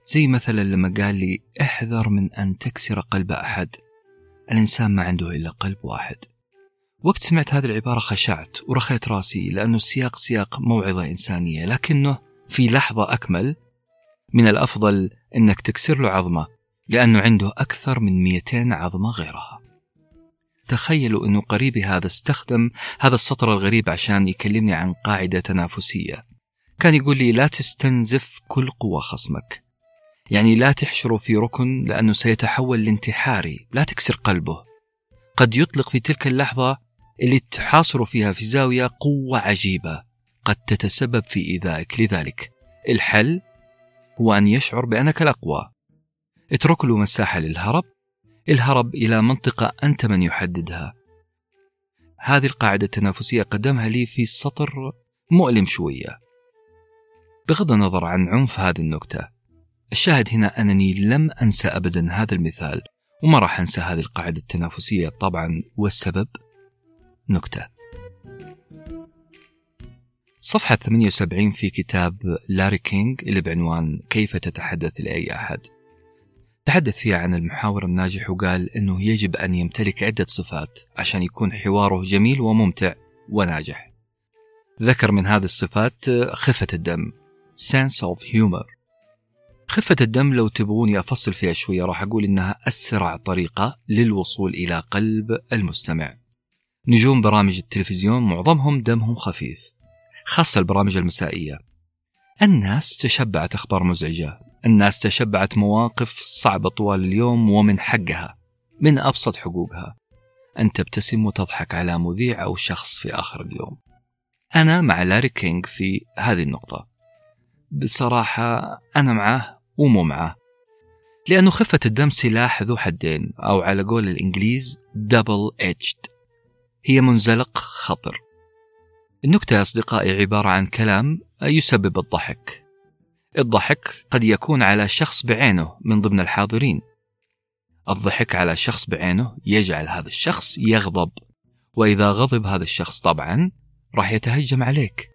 زي مثلا لما قال لي احذر من أن تكسر قلب أحد. الإنسان ما عنده إلا قلب واحد. وقت سمعت هذه العبارة خشعت ورخيت راسي لأنه السياق سياق موعظة إنسانية لكنه في لحظة أكمل من الأفضل أنك تكسر له عظمة لأنه عنده أكثر من 200 عظمة غيرها. تخيلوا أنه قريبي هذا استخدم هذا السطر الغريب عشان يكلمني عن قاعدة تنافسية. كان يقول لي لا تستنزف كل قوة خصمك. يعني لا تحشره في ركن لأنه سيتحول لانتحاري لا تكسر قلبه. قد يطلق في تلك اللحظة اللي تحاصر فيها في زاوية قوة عجيبة قد تتسبب في إيذائك. لذلك الحل هو أن يشعر بأنك الأقوى. اترك له مساحة للهرب الهرب إلى منطقة أنت من يحددها. هذه القاعدة التنافسية قدمها لي في سطر مؤلم شوية. بغض النظر عن عنف هذه النكتة الشاهد هنا أنني لم أنسى أبدا هذا المثال وما راح أنسى هذه القاعدة التنافسية طبعا. والسبب؟ نكتة. صفحة 78 في كتاب لاري كينج اللي بعنوان كيف تتحدث لأي أحد؟ تحدث فيها عن المحاور الناجح وقال أنه يجب أن يمتلك عدة صفات عشان يكون حواره جميل وممتع وناجح. ذكر من هذه الصفات خفة الدم. Sense of humor. خفة الدم لو تبغوني أفصل فيها شوية راح أقول إنها أسرع طريقة للوصول إلى قلب المستمع. نجوم برامج التلفزيون معظمهم دمهم خفيف خاصة البرامج المسائية. الناس تشبعت أخبار مزعجة الناس تشبعت مواقف صعبة طوال اليوم ومن حقها من أبسط حقوقها. أن تبتسم وتضحك على مذيع أو شخص في آخر اليوم. أنا مع لاري كينج في هذه النقطة. بصراحة أنا معه ومو معه لأنه خفة الدم سلاح ذو حدين أو على قول الإنجليز double edged. هي منزلق خطر. النكتة يا أصدقائي عبارة عن كلام يسبب الضحك. الضحك قد يكون على شخص بعينه من ضمن الحاضرين. الضحك على شخص بعينه يجعل هذا الشخص يغضب. وإذا غضب هذا الشخص طبعا راح يتهجم عليك.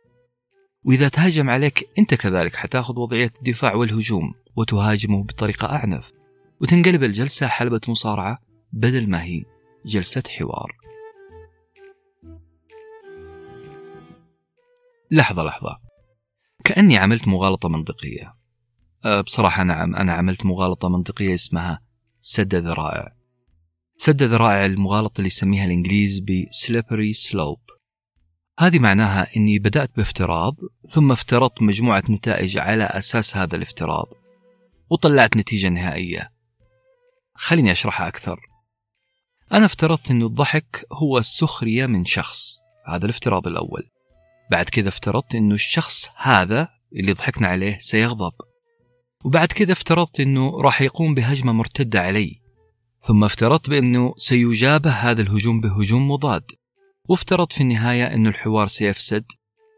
وإذا تهجم عليك أنت كذلك حتاخذ وضعية الدفاع والهجوم وتهاجمه بطريقة أعنف. وتنقلب الجلسة حلبة مصارعة بدل ما هي جلسة حوار. لحظة لحظة. كأني عملت مغالطة منطقية. أه، بصراحة نعم أنا عملت مغالطة منطقية اسمها سد ذرائع سد ذرائع المغالطة اللي يسميها الإنجليز بسليبري سلوب هذه معناها أني بدأت بافتراض ثم افترضت مجموعة نتائج على أساس هذا الافتراض وطلعت نتيجة نهائية. خليني أشرحها أكثر. أنا افترضت أن الضحك هو السخرية من شخص هذا الافتراض الأول. بعد كذا افترضت أنه الشخص هذا اللي ضحكنا عليه سيغضب. وبعد كذا افترضت أنه راح يقوم بهجمة مرتدة علي. ثم افترضت بأنه سيجابه هذا الهجوم بهجوم مضاد. وافترضت في النهاية أن الحوار سيفسد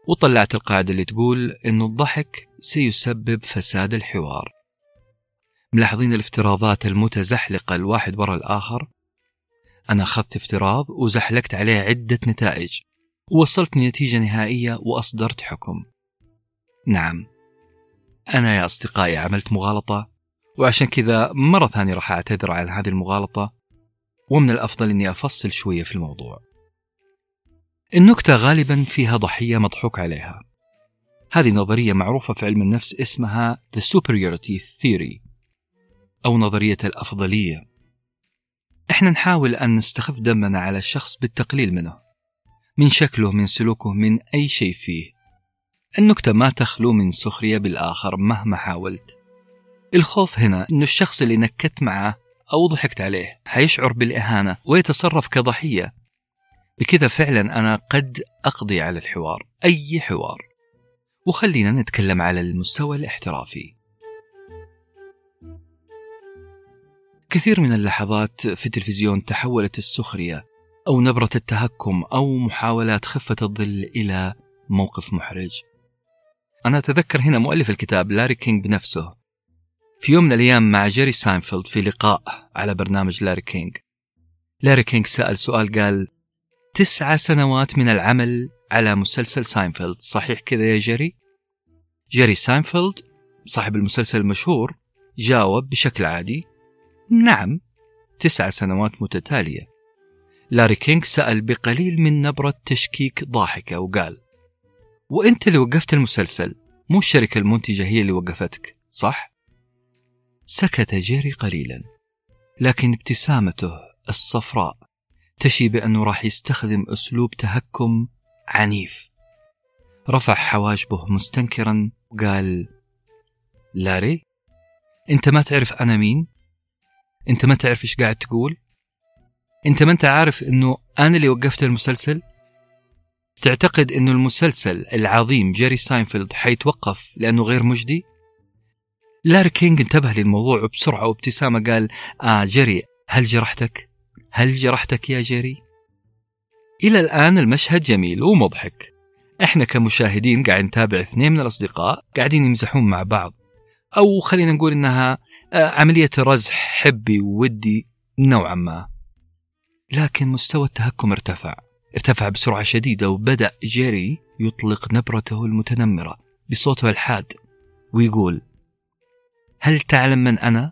وطلعت القاعدة اللي تقول أن الضحك سيسبب فساد الحوار. ملاحظين الافتراضات المتزحلقة الواحد وراء الآخر؟ أنا أخذت افتراض وزحلقت عليه عدة نتائج ووصلت لنتيجة نهائية وأصدرت حكم. نعم أنا يا أصدقائي عملت مغالطة وعشان كذا مرة ثانية راح أعتذر عن هذه المغالطة ومن الأفضل أني أفصل شوية في الموضوع. النكتة غالبا فيها ضحية مضحوك عليها. هذه نظرية معروفة في علم النفس اسمها The Superiority Theory أو نظرية الأفضلية. إحنا نحاول أن نستخف دمنا على الشخص بالتقليل منه من شكله من سلوكه من أي شيء فيه. النكتة ما تخلو من سخرية بالآخر مهما حاولت. الخوف هنا أن الشخص اللي نكت معه أو ضحكت عليه حيشعر بالإهانة ويتصرف كضحية. بكذا فعلا أنا قد أقضي على الحوار أي حوار. وخلينا نتكلم على المستوى الاحترافي. كثير من اللحظات في التلفزيون تحولت السخرية أو نبرة التهكم أو محاولات خفة الظل إلى موقف محرج. أنا أتذكر هنا مؤلف الكتاب لاري كينج بنفسه. في يوم من الأيام مع جيري ساينفيلد في لقاء على برنامج لاري كينج لاري كينج سأل سؤال قال تسعة سنوات من العمل على مسلسل ساينفيلد صحيح كذا يا جيري؟ جيري ساينفيلد صاحب المسلسل المشهور جاوب بشكل عادي نعم تسع سنوات متتالية لاري كينج سأل بقليل من نبرة تشكيك ضاحكة وقال وإنت اللي وقفت المسلسل مو الشركة المنتجة هي اللي وقفتك صح؟ سكت جيري قليلا لكن ابتسامته الصفراء تشي بأنه راح يستخدم أسلوب تهكم عنيف. رفع حواجبه مستنكرا وقال لاري أنت ما تعرف أنا مين؟ أنت ما تعرف إيش قاعد تقول؟ أنت ما أنت عارف إنه أنا اللي وقفت المسلسل؟ تعتقد إنه المسلسل العظيم جيري ساينفيلد حيتوقف لأنه غير مجدي؟ لاري كينج انتبه للموضوع بسرعة وابتسامة قال آه جيري هل جرحتك؟ هل جرحتك يا جيري؟ إلى الآن المشهد جميل ومضحك. إحنا كمشاهدين قاعد نتابع اثنين من الأصدقاء قاعدين يمزحون مع بعض. أو خلينا نقول إنها آه، عملية مزح حبي وودي نوعا ما. لكن مستوى التهكم ارتفع. ارتفع بسرعة شديدة وبدأ جيري يطلق نبرته المتنمرة بصوته الحاد ويقول هل تعلم من أنا؟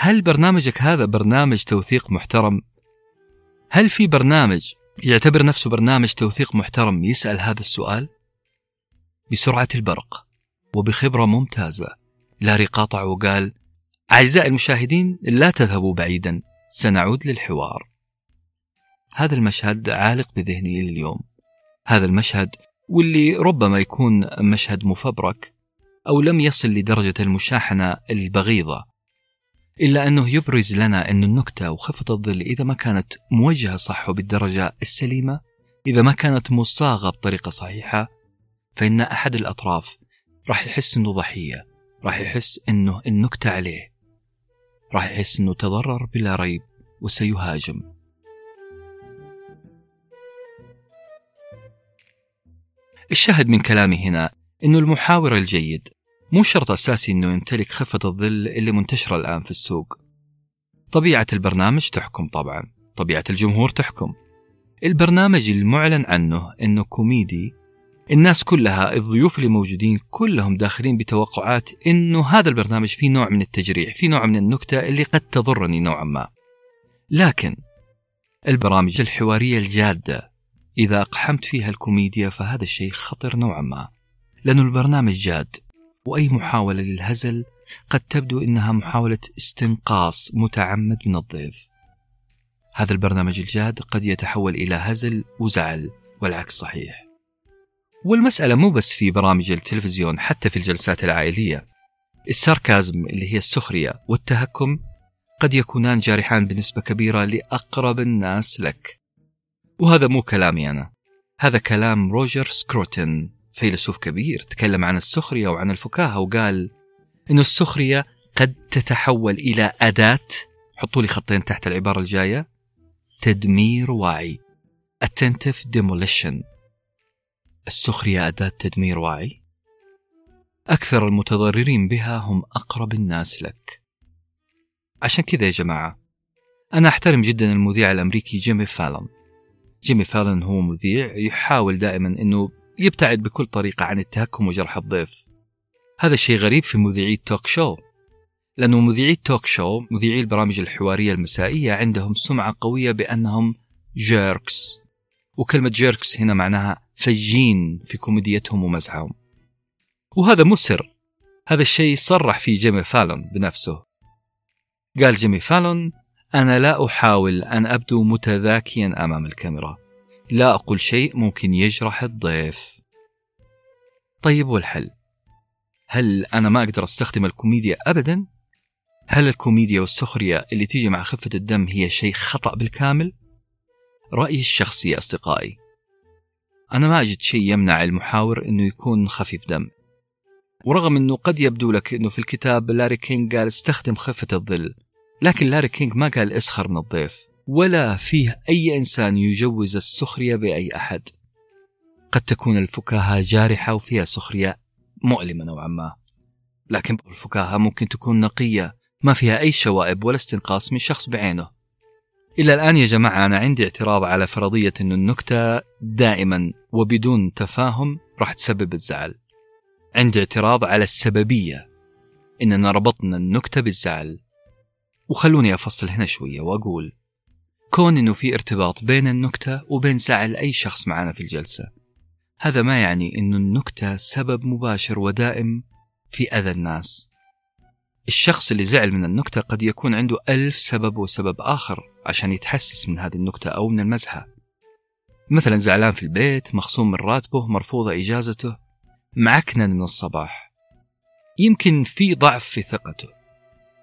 هل برنامجك هذا برنامج توثيق محترم؟ هل في برنامج يعتبر نفسه برنامج توثيق محترم يسأل هذا السؤال؟ بسرعة البرق وبخبرة ممتازة لاري قاطع وقال أعزائي المشاهدين لا تذهبوا بعيدا سنعود للحوار. هذا المشهد عالق بذهني لليوم. هذا المشهد واللي ربما يكون مشهد مفبرك أو لم يصل لدرجة المشاحنة البغيضة. إلا أنه يبرز لنا أن النكتة وخفة الظل إذا ما كانت موجهة صح وبالدرجة السليمة إذا ما كانت مصاغة بطريقة صحيحة فإن أحد الأطراف راح يحس أنه ضحية راح يحس أنه النكتة عليه راح يحس أنه تضرر بلا ريب وسيهاجم. الشاهد من كلامي هنا أنه المحاور الجيد مو شرط أساسي أنه يمتلك خفة الظل اللي منتشرة الآن في السوق طبيعة البرنامج تحكم طبعا طبيعة الجمهور تحكم البرنامج المعلن عنه أنه كوميدي الناس كلها الضيوف اللي موجودين كلهم داخلين بتوقعات إنه هذا البرنامج فيه نوع من التجريح، فيه نوع من النكتة اللي قد تضرني نوعا ما. لكن البرامج الحوارية الجادة إذا أقحمت فيها الكوميديا فهذا الشيء خطر نوعا ما. لأنه البرنامج جاد وأي محاولة للهزل قد تبدو إنها محاولة استنقاص متعمد من الضيف. هذا البرنامج الجاد قد يتحول إلى هزل وزعل والعكس صحيح. والمسألة مو بس في برامج التلفزيون حتى في الجلسات العائلية. الساركازم اللي هي السخرية والتهكم قد يكونان جارحان بنسبة كبيرة لأقرب الناس لك. وهذا مو كلامي أنا. هذا كلام روجر سكروتن فيلسوف كبير تكلم عن السخرية وعن الفكاهة وقال أن السخرية قد تتحول إلى أداة حطوا لي خطين تحت العبارة الجاية تدمير واعي attentive demolition. السخرية أداة تدمير واعي أكثر المتضررين بها هم أقرب الناس لك. عشان كذا يا جماعة أنا أحترم جدا المذيع الأمريكي جيمي فالون جيمي فالون هو مذيع يحاول دائما أنه يبتعد بكل طريقة عن التهكم وجرح الضيف. هذا الشيء غريب في مذيعي التوك شو. لأنه مذيعي التوك شو مذيعي البرامج الحوارية المسائية عندهم سمعة قوية بأنهم jerks. وكلمة jerks هنا معناها فجين في كوميديتهم ومزحهم وهذا مو سر. هذا الشيء صرح فيه جيمي فالون بنفسه. قال جيمي فالون أنا لا أحاول أن أبدو متذاكيا أمام الكاميرا. لا أقول شيء ممكن يجرح الضيف. طيب والحل؟ هل أنا ما أقدر أستخدم الكوميديا أبدا؟ هل الكوميديا والسخرية اللي تيجي مع خفة الدم هي شيء خطأ بالكامل؟ رأيي الشخصي يا أصدقائي. أنا ما أجد شيء يمنع المحاور أنه يكون خفيف دم. ورغم أنه قد يبدو لك أنه في الكتاب لاري كينج قال استخدم خفة الظل لكن لاري كينج ما قال اسخر من الضيف. ولا فيه أي إنسان يجوز السخرية بأي أحد. قد تكون الفكاهة جارحة وفيها سخرية مؤلمة نوعا ما. لكن الفكاهة ممكن تكون نقية ما فيها أي شوائب ولا استنقاص من شخص بعينه. إلى الآن يا جماعة أنا عندي اعتراض على فرضية أن النكتة دائما وبدون تفاهم راح تسبب الزعل. عندي اعتراض على السببية إننا ربطنا النكتة بالزعل. وخلوني أفصل هنا شوية وأقول كون إنه في ارتباط بين النكتة وبين زعل أي شخص معنا في الجلسة. هذا ما يعني إنه النكتة سبب مباشر ودائم في أذى الناس. الشخص اللي زعل من النكتة قد يكون عنده ألف سبب وسبب آخر عشان يتحسس من هذه النكتة أو من المزحة. مثلا زعلان في البيت مخصوم من راتبه مرفوضة إجازته معكنن من الصباح. يمكن في ضعف في ثقته.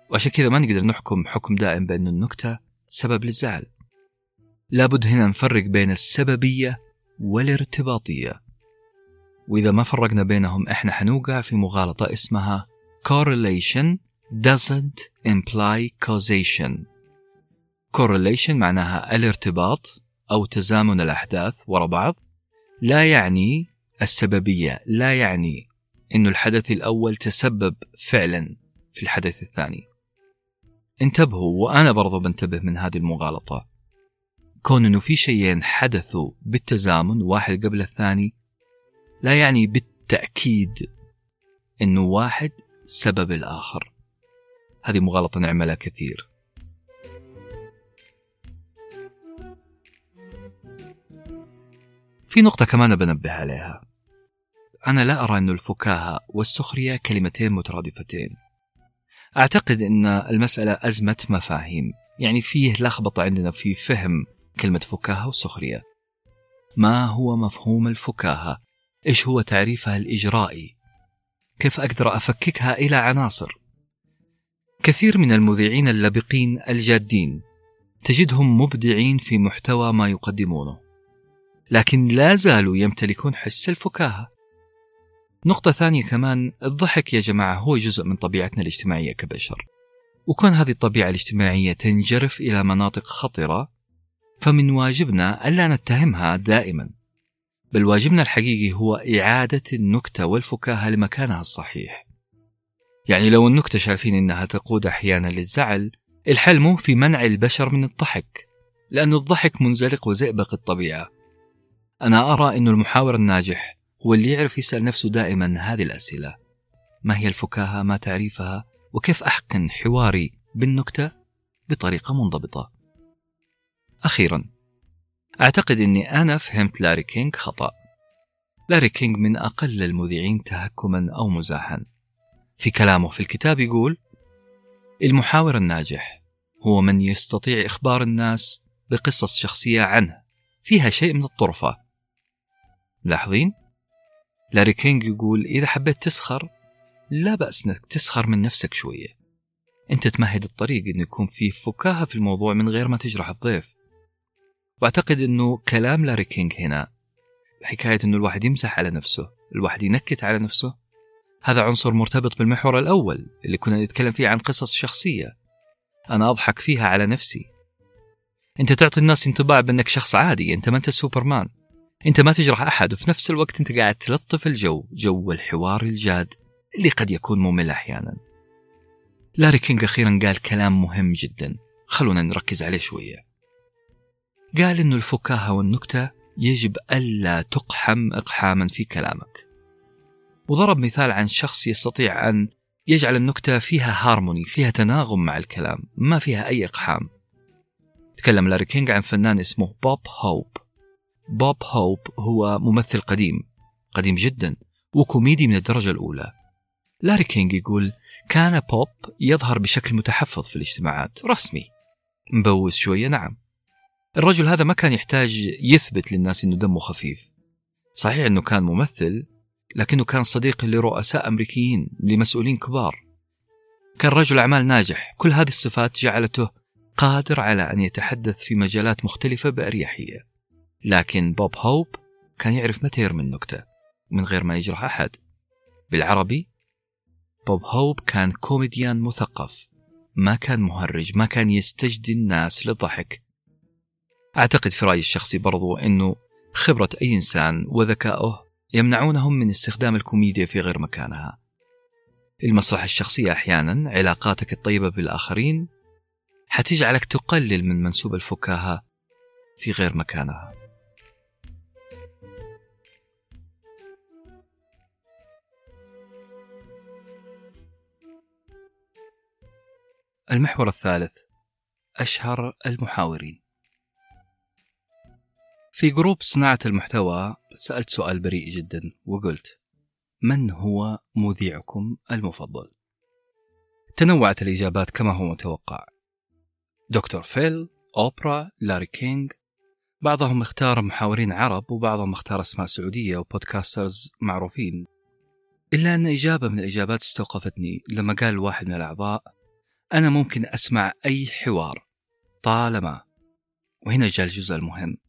وعشان كذا ما نقدر نحكم حكم دائم بأن النكتة سبب للزعل. لابد هنا نفرق بين السببية والارتباطية. وإذا ما فرقنا بينهم إحنا حنوقع في مغالطة اسمها correlation doesn't imply causation. correlation معناها الارتباط أو تزامن الأحداث وراء بعض. لا يعني السببية لا يعني أن الحدث الأول تسبب فعلا في الحدث الثاني. انتبهوا وأنا برضو بنتبه من هذه المغالطة. كون أنه في شيئين حدثوا بالتزامن واحد قبل الثاني لا يعني بالتأكيد أنه واحد سبب الآخر. هذه مغالطة نعملها كثير. في نقطة كمان بنبه عليها. أنا لا أرى أن الفكاهة والسخرية كلمتين مترادفتين. أعتقد أن المسألة أزمة مفاهيم. يعني فيه لخبطة عندنا في فهم كلمة فكاهة وسخرية ما هو مفهوم الفكاهة؟ إيش هو تعريفها الإجرائي؟ كيف أقدر أفككها إلى عناصر؟ كثير من المذيعين اللبقين الجادين تجدهم مبدعين في محتوى ما يقدمونه لكن لا زالوا يمتلكون حس الفكاهة نقطة ثانية كمان الضحك يا جماعة هو جزء من طبيعتنا الاجتماعية كبشر وكون هذه الطبيعة الاجتماعية تنجرف إلى مناطق خطرة فمن واجبنا ألا نتهمها دائما بل واجبنا الحقيقي هو إعادة النكتة والفكاهة لمكانها الصحيح. يعني لو النكتة شايفين إنها تقود أحيانا للزعل الحل مو في منع البشر من الضحك لأن الضحك منزلق وزئبق الطبيعة. أنا أرى أن المحاور الناجح هو اللي يعرف يسأل نفسه دائما هذه الأسئلة. ما هي الفكاهة؟ ما تعريفها؟ وكيف أحقن حواري بالنكتة؟ بطريقة منضبطة. أخيرا أعتقد أني أنا فهمت لاري كينج خطأ. لاري كينج من أقل المذيعين تهكما أو مزاحا. في كلامه في الكتاب يقول المحاور الناجح هو من يستطيع إخبار الناس بقصص شخصية عنه فيها شيء من الطرفة. لاحظين؟ لاري كينج يقول إذا حبيت تسخر لا بأس أنك تسخر من نفسك شوية. أنت تمهد الطريق أنه يكون فيه فكاهة في الموضوع من غير ما تجرح الضيف. وأعتقد إنه كلام لاري كينج هنا حكايه إنه الواحد يمزح على نفسه، الواحد ينكت على نفسه هذا عنصر مرتبط بالمحور الأول اللي كنا نتكلم فيه عن قصص شخصية. أنا أضحك فيها على نفسي. أنت تعطي الناس انطباع بأنك شخص عادي، أنت ما أنت سوبرمان. أنت ما تجرح أحد وفي نفس الوقت أنت قاعد تلطف الجو، جو الحوار الجاد اللي قد يكون ممل أحيانا. لاري كينج أخيرا قال كلام مهم جدا، خلونا نركز عليه شوية. قال إنه الفكاهة والنكتة يجب ألا تقحم إقحاما في كلامك. وضرب مثال عن شخص يستطيع أن يجعل النكتة فيها هارموني فيها تناغم مع الكلام ما فيها أي إقحام. تكلم لاري كينج عن فنان اسمه بوب هوب. بوب هوب هو ممثل قديم قديم جدا وكوميدي من الدرجة الأولى. لاري كينج يقول كان بوب يظهر بشكل متحفظ في الاجتماعات رسمي. مبوس شوية نعم. الرجل هذا ما كان يحتاج يثبت للناس إنه دمه خفيف. صحيح إنه كان ممثل لكنه كان صديق لرؤساء أمريكيين لمسؤولين كبار. كان رجل أعمال ناجح. كل هذه الصفات جعلته قادر على أن يتحدث في مجالات مختلفة بأريحية. لكن بوب هوب كان يعرف متى يرمي النكتة من غير ما يجرح أحد. بالعربي بوب هوب كان كوميديان مثقف. ما كان مهرج ما كان يستجدي الناس للضحك. أعتقد في رأيي الشخصي برضو أنه خبرة أي إنسان وذكائه يمنعونهم من استخدام الكوميديا في غير مكانها. المصلحة الشخصية أحيانا علاقاتك الطيبة بالآخرين حتجعلك تقلل من منسوب الفكاهة في غير مكانها. المحور الثالث أشهر المحاورين. في group صناعة المحتوى سألت سؤال بريء جدا وقلت من هو مذيعكم المفضل؟ تنوعت الإجابات كما هو متوقع. دكتور فيل، أوبرا، لاري كينج بعضهم اختار محاورين عرب وبعضهم اختار أسماء سعودية و podcasters معروفين. إلا أن إجابة من الإجابات استوقفتني لما قال واحد من الأعضاء أنا ممكن أسمع أي حوار طالما. وهنا جاء الجزء المهم.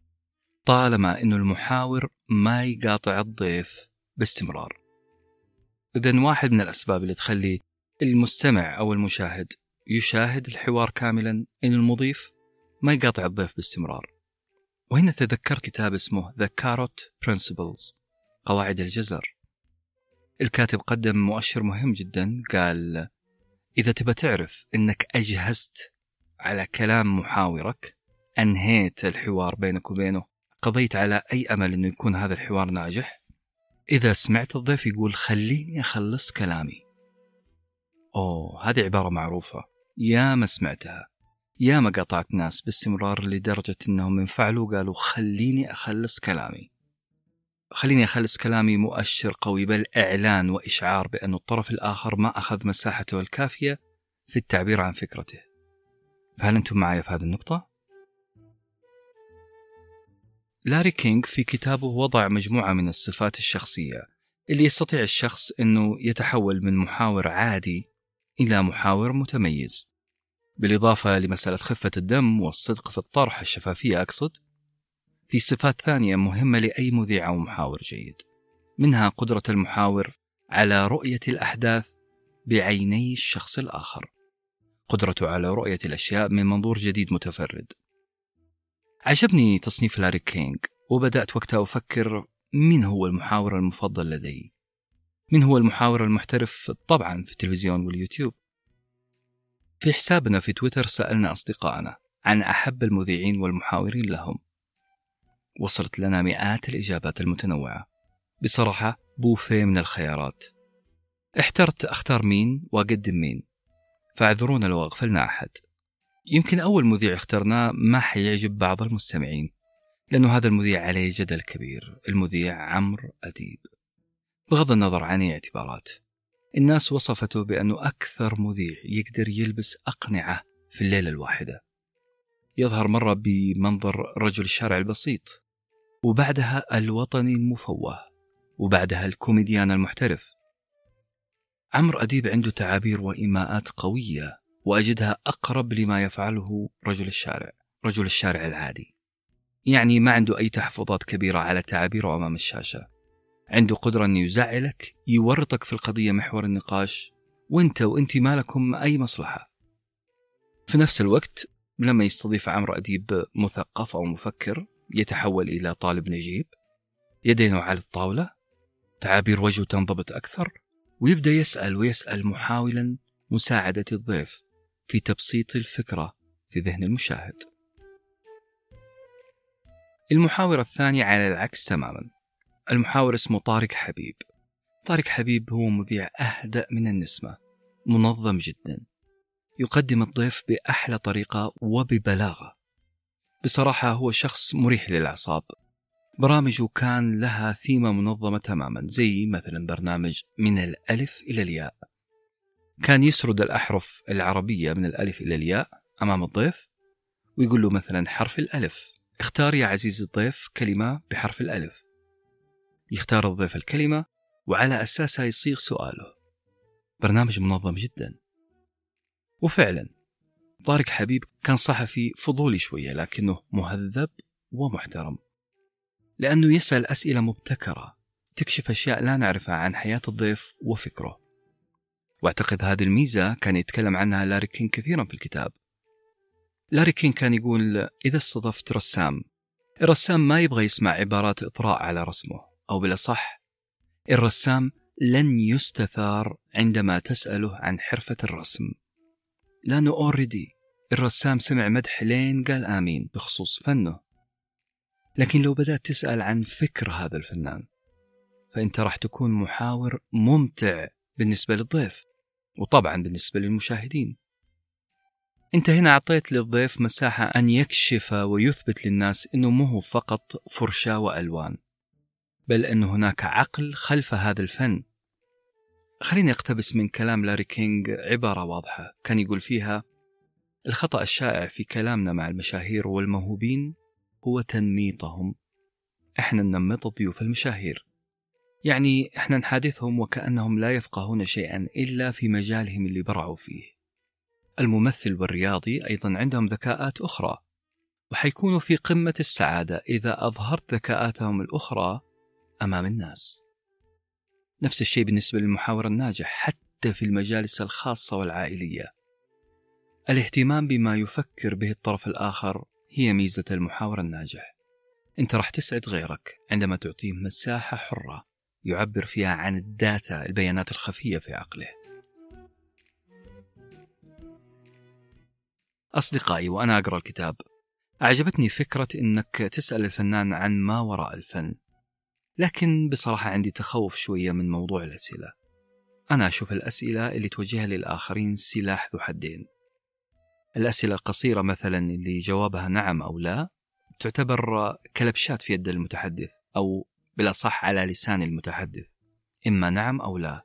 طالما أنه المحاور ما يقاطع الضيف باستمرار. إذا واحد من الأسباب اللي تخلي المستمع أو المشاهد يشاهد الحوار كاملا أن المضيف ما يقاطع الضيف باستمرار. وهنا تذكرت كتاب اسمه The Carrot Principles قواعد الجزر. الكاتب قدم مؤشر مهم جدا قال إذا تبى تعرف أنك أجهزت على كلام محاورك أنهيت الحوار بينك وبينه قضيت على أي أمل أنه يكون هذا الحوار ناجح؟ إذا سمعت الضيف يقول خليني أخلص كلامي. أوه هذه عبارة معروفة. يا ما سمعتها. يا ما قطعت ناس باستمرار لدرجة أنهم انفعلوا وقالوا خليني أخلص كلامي. خليني أخلص كلامي مؤشر قوي بل إعلان وإشعار بأن الطرف الآخر ما أخذ مساحته الكافية في التعبير عن فكرته. فهل أنتم معي في هذه النقطة؟ لاري كينج في كتابه وضع مجموعة من الصفات الشخصية اللي يستطيع الشخص أنه يتحول من محاور عادي إلى محاور متميز. بالإضافة لمسألة خفة الدم والصدق في الطرح الشفافية أقصد. في صفات ثانية مهمة لأي مذيع أو محاور جيد منها قدرة المحاور على رؤية الأحداث بعيني الشخص الآخر. قدرته على رؤية الأشياء من منظور جديد متفرد. عجبني تصنيف لاري كينج وبدأت وقتها أفكر مين هو المحاور المفضل لدي. من هو المحاور المحترف طبعا في التلفزيون واليوتيوب. في حسابنا في تويتر سألنا أصدقائنا عن أحب المذيعين والمحاورين لهم. وصلت لنا مئات الإجابات المتنوعة. بصراحة بوفيه من الخيارات. احترت أختار مين وأقدم مين. فاعذرونا لو أغفلنا أحد. يمكن أول مذيع اخترناه ما حيعجب بعض المستمعين لأنه هذا المذيع عليه جدل كبير المذيع عمرو أديب. بغض النظر عن اعتبارات الناس وصفته بأنه أكثر مذيع يقدر يلبس أقنعة في الليلة الواحدة. يظهر مرة بمنظر رجل الشارع البسيط وبعدها الوطني المفوه وبعدها الكوميديان المحترف. عمرو أديب عنده تعابير وإيماءات قوية وأجدها أقرب لما يفعله رجل الشارع رجل الشارع العادي. يعني ما عنده أي تحفظات كبيرة على تعابيره أمام الشاشة. عنده قدرة أن يزعلك يورطك في القضية محور النقاش وأنت وأنت ما لكم أي مصلحة. في نفس الوقت لما يستضيف عمرو أديب مثقف أو مفكر يتحول إلى طالب نجيب يدينه على الطاولة تعابير وجهه تنضبط أكثر ويبدأ يسأل ويسأل محاولا مساعدة الضيف. في تبسيط الفكرة في ذهن المشاهد. المحاور الثاني على العكس تماما. المحاور اسمه طارق حبيب. طارق حبيب هو مذيع أهدأ من النسمة منظم جدا. يقدم الضيف بأحلى طريقة وببلاغة. بصراحة هو شخص مريح للأعصاب. برامج كان لها ثيمة منظمة تماما زي مثلا برنامج من الألف إلى الياء. كان يسرد الأحرف العربية من الألف إلى الياء أمام الضيف ويقول له مثلا حرف الألف. اختار يا عزيزي الضيف كلمة بحرف الألف. يختار الضيف الكلمة وعلى أساسها يصيغ سؤاله. برنامج منظم جدا. وفعلا طارق حبيب كان صحفي فضولي شوية لكنه مهذب ومحترم. لأنه يسأل أسئلة مبتكرة تكشف أشياء لا نعرفها عن حياة الضيف وفكره. وأعتقد هذه الميزة كان يتكلم عنها لاري كين كثيرا في الكتاب. لاري كينج كان يقول إذا استضفت رسام الرسام ما يبغى يسمع عبارات إطراء على رسمه أو بالأصح الرسام لن يستثار عندما تسأله عن حرفة الرسم. لأنه already الرسام سمع مدح لين قال آمين بخصوص فنه. لكن لو بدأت تسأل عن فكر هذا الفنان فأنت راح تكون محاور ممتع بالنسبة للضيف. وطبعا بالنسبة للمشاهدين. انت هنا اعطيت للضيف مساحة أن يكشف ويثبت للناس إنه مو فقط فرشاة وألوان بل إن هناك عقل خلف هذا الفن. خليني أقتبس من كلام لاري كينج عبارة واضحة. كان يقول فيها الخطأ الشائع في كلامنا مع المشاهير والموهوبين هو تنميطهم. إحنا ننمط الضيوف المشاهير. يعني إحنا نحادثهم وكأنهم لا يفقهون شيئا إلا في مجالهم اللي برعوا فيه. الممثل والرياضي أيضا عندهم ذكاءات أخرى وحيكونوا في قمة السعادة إذا أظهرت ذكاءاتهم الأخرى أمام الناس. نفس الشيء بالنسبة للمحاور الناجح حتى في المجالس الخاصة والعائلية. الاهتمام بما يفكر به الطرف الآخر هي ميزة المحاور الناجح أنت راح تسعد غيرك عندما تعطيه مساحة حرة. يعبر فيها عن الداتا البيانات الخفية في عقله. أصدقائي وأنا أقرأ الكتاب. أعجبتني فكرة أنك تسأل الفنان عن ما وراء الفن. لكن بصراحة عندي تخوف شوية من موضوع الأسئلة. أنا أشوف الأسئلة اللي توجهها للآخرين سلاح ذو حدين. الأسئلة القصيرة مثلا اللي جوابها نعم أو لا تعتبر كلبشات في يد المتحدث أو بالأصح على لسان المتحدث إما نعم أو لا.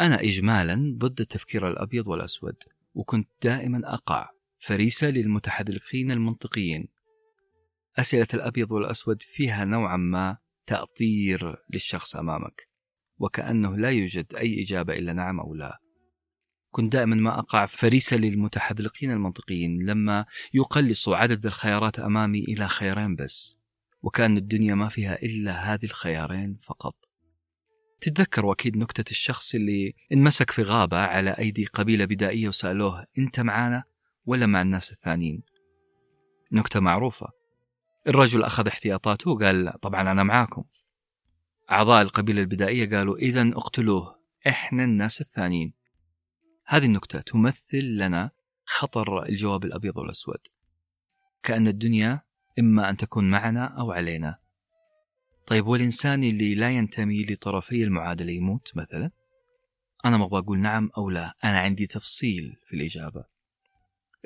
أنا إجمالا ضد التفكير الأبيض والأسود وكنت دائما أقع فريسة للمتحذلقين المنطقيين. أسئلة الأبيض والأسود فيها نوعا ما تأطير للشخص أمامك وكأنه لا يوجد أي إجابة إلا نعم أو لا. كنت دائما ما أقع فريسة للمتحذلقين المنطقيين لما يقلصوا عدد الخيارات أمامي إلى خيارين بس. وكأن الدنيا ما فيها إلا هذه الخيارين فقط. تتذكروا أكيد نكتة الشخص اللي انمسك في غابة على أيدي قبيلة بدائية وسألوه أنت معانا ولا مع الناس الثانيين؟ نكتة معروفة. الرجل أخذ احتياطاته وقال طبعا أنا معاكم. أعضاء القبيلة البدائية قالوا إذا اقتلوه إحنا الناس الثانيين. هذه النكتة تمثل لنا خطر الجواب الأبيض والأسود. كأن الدنيا إما أن تكون معنا أو علينا. طيب والإنسان اللي لا ينتمي لطرفي المعادلة يموت مثلا؟ أنا ما أبغى أقول نعم أو لا أنا عندي تفصيل في الإجابة.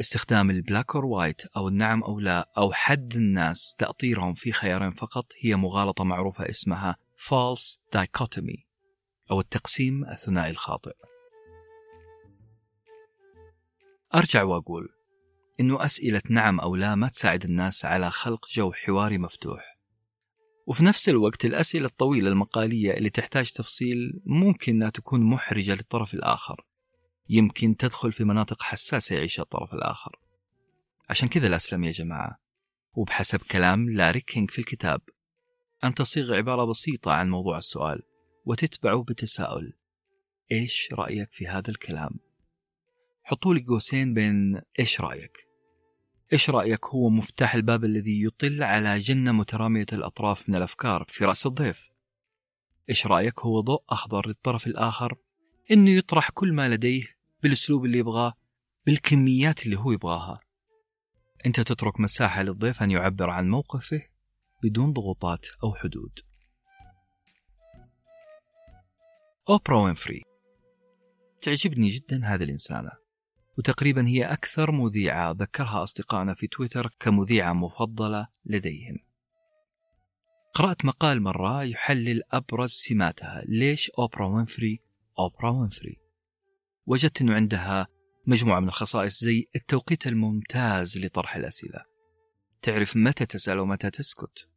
استخدام ال black or white أو النعم أو لا أو حد الناس تأطيرهم في خيارين فقط هي مغالطة معروفة اسمها false dichotomy أو التقسيم الثنائي الخاطئ. أرجع وأقول إنه أسئلة نعم أو لا ما تساعد الناس على خلق جو حواري مفتوح. وفي نفس الوقت الأسئلة الطويلة المقالية اللي تحتاج تفصيل ممكن أنها تكون محرجة للطرف الآخر. يمكن تدخل في مناطق حساسة يعيشها الطرف الآخر. عشان كذا الأسلم يا جماعة. وبحسب كلام لاري كينج في الكتاب أن تصيغ عبارة بسيطة عن موضوع السؤال وتتبعه بتساؤل. إيش رأيك في هذا الكلام؟ حطوا لي قوسين بين إيش رأيك؟ إيش رأيك هو مفتاح الباب الذي يطل على جنة مترامية الأطراف من الأفكار في رأس الضيف؟ إيش رأيك هو ضوء أخضر للطرف الآخر؟ إنه يطرح كل ما لديه بالأسلوب اللي يبغاه بالكميات اللي هو يبغاها. أنت تترك مساحة للضيف أن يعبر عن موقفه بدون ضغوطات أو حدود. أوبرا وينفري. تعجبني جدا هذه الإنسانة. وتقريبا هي أكثر مذيعة ذكرها أصدقائنا في تويتر كمذيعة مفضلة لديهم. قرأت مقال مرة يحلل أبرز سماتها ليش أوبرا وينفري؟ أوبرا وينفري. وجدت أنه عندها مجموعة من الخصائص زي التوقيت الممتاز لطرح الأسئلة. تعرف متى تسأل ومتى تسكت.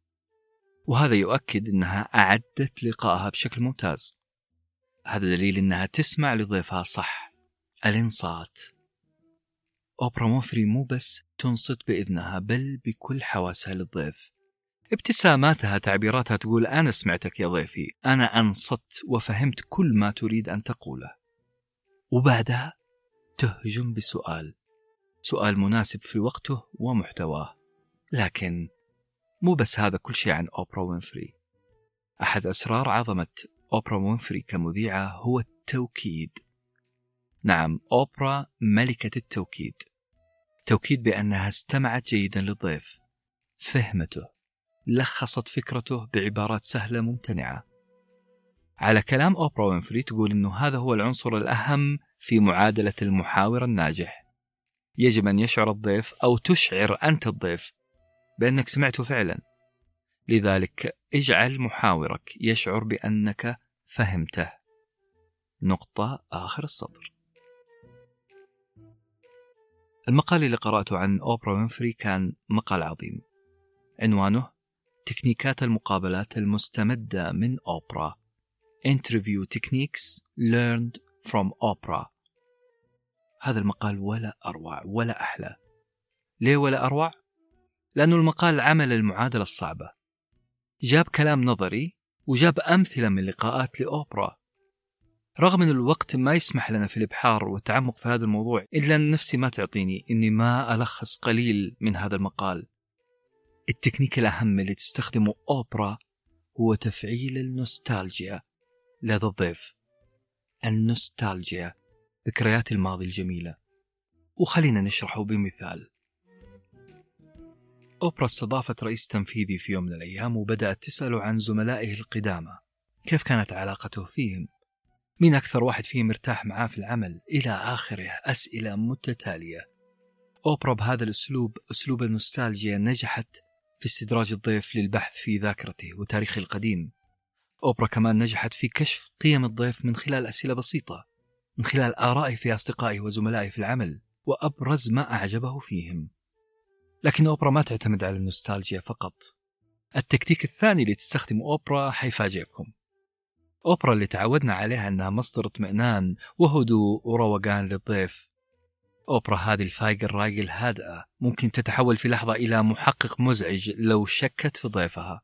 وهذا يؤكد أنها أعدت لقائها بشكل ممتاز. هذا دليل أنها تسمع لضيفها صح. الإنصات. أوبرا موفري مو بس تنصت بإذنها بل بكل حواسها للضيف. ابتساماتها تعبيراتها تقول أنا سمعتك يا ضيفي أنا أنصت وفهمت كل ما تريد أن تقوله. وبعدها تهجم بسؤال. سؤال مناسب في وقته ومحتواه. لكن مو بس هذا كل شيء عن أوبرا وينفري. أحد أسرار عظمة أوبرا وينفري كمذيعة هو التوكيد. نعم أوبرا ملكة التوكيد. توكيد بأنها استمعت جيدا للضيف. فهمته. لخصت فكرته بعبارات سهلة ممتنعة. على كلام أوبرا وينفري تقول أنه هذا هو العنصر الأهم في معادلة المحاور الناجح. يجب أن يشعر الضيف أو تشعر أنت الضيف بأنك سمعته فعلا. لذلك اجعل محاورك يشعر بأنك فهمته. نقطة آخر السطر. المقال اللي قرأته عن أوبرا وينفري كان مقال عظيم. عنوانه تكنيكات المقابلات المستمدة من أوبرا. Interview Techniques Learned from Oprah. هذا المقال ولا أروع ولا أحلى. ليه ولا أروع؟ لأنه المقال عمل المعادلة الصعبة. جاب كلام نظري وجاب أمثلة من لقاءات لأوبرا. رغم أن الوقت ما يسمح لنا في الإبحار والتعمق في هذا الموضوع إلا أن نفسي ما تعطيني أني ما ألخص قليل من هذا المقال. التكنيك الأهم اللي تستخدمه أوبرا هو تفعيل النوستالجيا. لدى الضيف النوستالجيا ذكريات الماضي الجميلة. وخلينا نشرحه بمثال. أوبرا استضافت رئيس تنفيذي في يوم من الأيام وبدأت تسأله عن زملائه القدامى. كيف كانت علاقته فيهم؟ مين أكثر واحد فيهم مرتاح معاه في العمل إلى آخره؟ أسئلة متتالية. أوبرا بهذا الأسلوب أسلوب النوستالجيا نجحت في استدراج الضيف للبحث في ذاكرته وتاريخه القديم. أوبرا كمان نجحت في كشف قيم الضيف من خلال أسئلة بسيطة من خلال آرائه في أصدقائه وزملائه في العمل وأبرز ما أعجبه فيهم. لكن أوبرا ما تعتمد على النوستالجيا فقط. التكتيك الثاني اللي تستخدمه أوبرا حيفاجئكم. أوبرا اللي تعودنا عليها أنها مصدر اطمئنان وهدوء وروقان للضيف. أوبرا هذه الفايق الرايق الهادئة ممكن تتحول في لحظة إلى محقق مزعج لو شكت في ضيفها.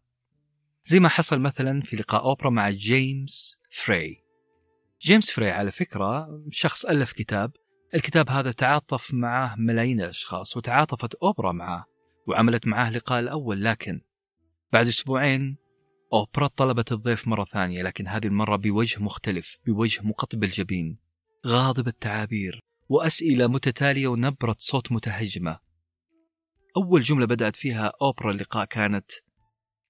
زي ما حصل مثلا في لقاء أوبرا مع جيمس فري. جيمس فري على فكرة شخص ألف كتاب. الكتاب هذا تعاطف معه ملايين الأشخاص وتعاطفت أوبرا معه وعملت معه لقاء الأول لكن بعد أسبوعين أوبرا طلبت الضيف مرة ثانية لكن هذه المرة بوجه مختلف بوجه مقطب الجبين. غاضب التعابير وأسئلة متتالية ونبرة صوت متهجمة. أول جملة بدأت فيها أوبرا اللقاء كانت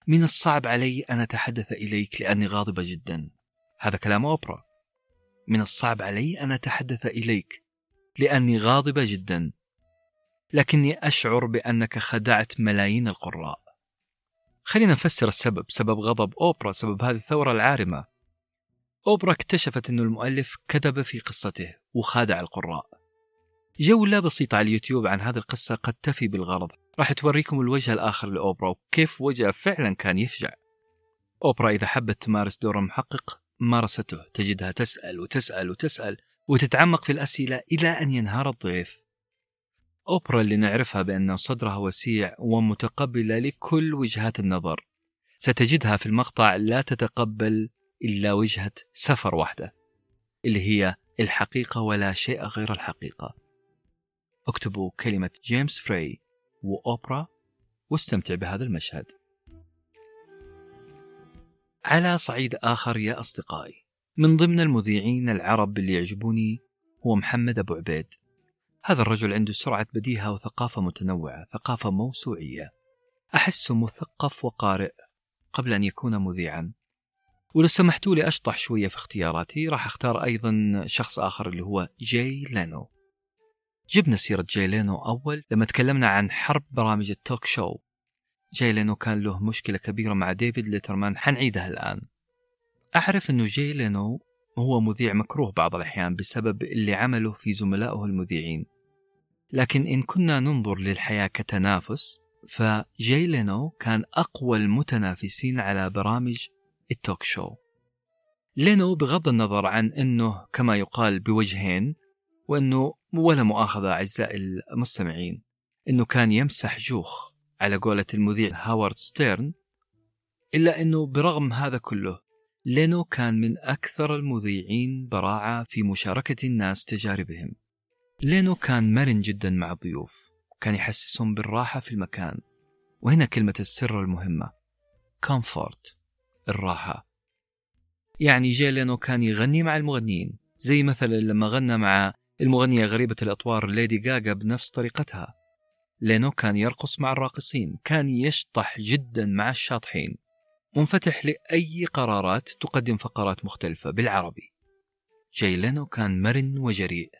من الصعب علي أن أتحدث إليك لأني غاضبة جدا. هذا كلام أوبرا. من الصعب علي أن أتحدث إليك لأني غاضبة جدا لكني أشعر بأنك خدعت ملايين القراء. خلينا نفسر السبب سبب غضب أوبرا سبب هذه الثورة العارمة. أوبرا اكتشفت أن المؤلف كذب في قصته وخادع القراء. جولة بسيطة على اليوتيوب عن هذه القصة قد تفي بالغرض. راح توريكم الوجه الآخر لأوبرا وكيف وجهه فعلا كان يفجع. أوبرا إذا حبت تمارس دور المحقق مارسته تجدها تسأل وتسأل وتسأل وتتعمق في الأسئلة إلى أن ينهار الضيف. أوبرا اللي نعرفها بأن صدرها وسيع ومتقبلة لكل وجهات النظر. ستجدها في المقطع لا تتقبل إلا وجهة سفر واحدة اللي هي الحقيقة ولا شيء غير الحقيقة. اكتبوا كلمة جيمس فري وأوبرا واستمتع بهذا المشهد. على صعيد آخر يا أصدقائي من ضمن المذيعين العرب اللي يعجبوني هو محمد أبو عبيد. هذا الرجل عنده سرعة بديهة وثقافة متنوعة ثقافة موسوعية. أحسه مثقف وقارئ قبل أن يكون مذيعا. ولو سمحتوا لي أشطح شوية في اختياراتي راح أختار أيضا شخص آخر اللي هو جاي لينو. جبنا سيرة جاي لينو أول لما تكلمنا عن حرب برامج التوك شو. جاي لينو كان له مشكلة كبيرة مع ديفيد ليترمان حنعيدها الآن. أعرف أنه جاي لينو هو مذيع مكروه بعض الأحيان بسبب اللي عمله في زملائه المذيعين. لكن إن كنا ننظر للحياة كتنافس فجاي لينو كان أقوى المتنافسين على برامج التوك شو. لينو بغض النظر عن أنه كما يقال بوجهين وأنه ولا مؤاخذة أعزائي المستمعين أنه كان يمسح جوخ على قولة المذيع هاورد ستيرن إلا أنه برغم هذا كله لينو كان من أكثر المذيعين براعة في مشاركة الناس تجاربهم. لينو كان مرن جدا مع الضيوف كان يحسسهم بالراحة في المكان. وهنا كلمة السر المهمة. comfort الراحة. يعني جي لينو كان يغني مع المغنيين. زي مثلا لما غنى مع المغنية غريبة الأطوار ليدي جاجا بنفس طريقتها. لينو كان يرقص مع الراقصين. كان يشطح جدا مع الشاطحين. منفتح لأي قرارات تقدم فقرات مختلفة بالعربي. جاي لينو كان مرن وجريء.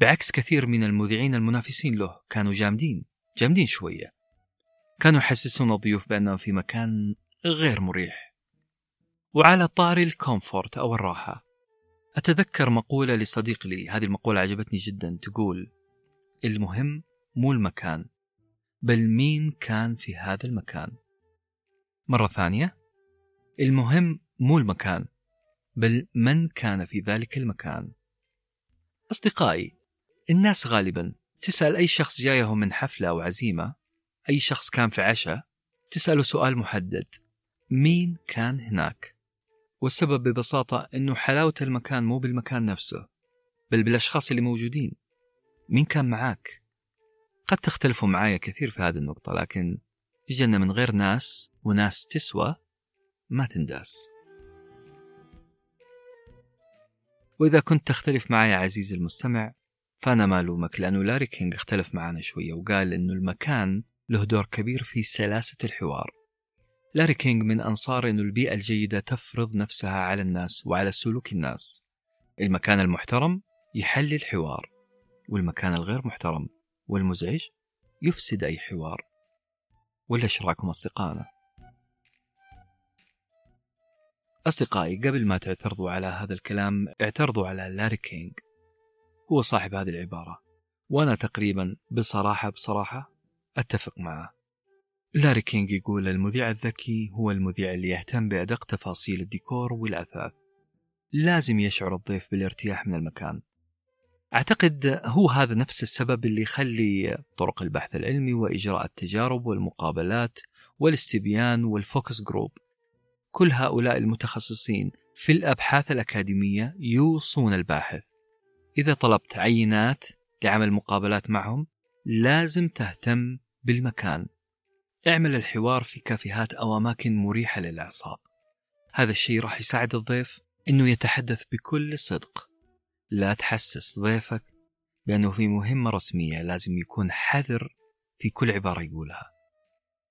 بعكس كثير من المذيعين المنافسين له كانوا جامدين جامدين شوية. كانوا يحسسون الضيوف بأنهم في مكان غير مريح. وعلى طاري ال comfort أو الراحة. أتذكر مقولة لصديق لي هذه المقولة عجبتني جدا تقول المهم مو المكان بل مين كان في هذا المكان. مرة ثانية المهم مو المكان بل من كان في ذلك المكان. أصدقائي الناس غالبا تسأل أي شخص جاية من حفلة أو عزيمة أي شخص كان في عشاء تسأله سؤال محدد مين كان هناك؟ والسبب ببساطة أنه حلاوة المكان مو بالمكان نفسه بل بالأشخاص اللي موجودين. مين كان معاك؟ قد تختلفوا معايا كثير في هذه النقطة لكن الجنة من غير ناس وناس تسوى ما تنداس. وإذا كنت تختلف معي عزيزي المستمع فأنا ما ألومك لأنه لاري كينج اختلف معنا شوية وقال أنه المكان له دور كبير في سلاسة الحوار. لاري كينج من أنصار أن البيئة الجيدة تفرض نفسها على الناس وعلى سلوك الناس. المكان المحترم يحل الحوار والمكان الغير محترم والمزعج يفسد أي حوار. ولا إيش رأيكم أصدقائنا؟ أصدقائي قبل ما تعترضوا على هذا الكلام اعترضوا على لاري كينج هو صاحب هذه العبارة وأنا تقريبا بصراحة بصراحة أتفق معه. لاري كينج يقول المذيع الذكي هو المذيع اللي يهتم بأدق تفاصيل الديكور والأثاث. لازم يشعر الضيف بالارتياح من المكان. أعتقد هو هذا نفس السبب اللي يخلي طرق البحث العلمي وإجراء التجارب والمقابلات والاستبيان وال focus group. كل هؤلاء المتخصصين في الأبحاث الأكاديمية يوصون الباحث. إذا طلبت عينات لعمل مقابلات معهم لازم تهتم بالمكان. اعمل الحوار في كافيهات أو أماكن مريحة للأعصاب هذا الشيء راح يساعد الضيف أنه يتحدث بكل صدق. لا تحسس ضيفك بأنه في مهمة رسمية لازم يكون حذر في كل عبارة يقولها.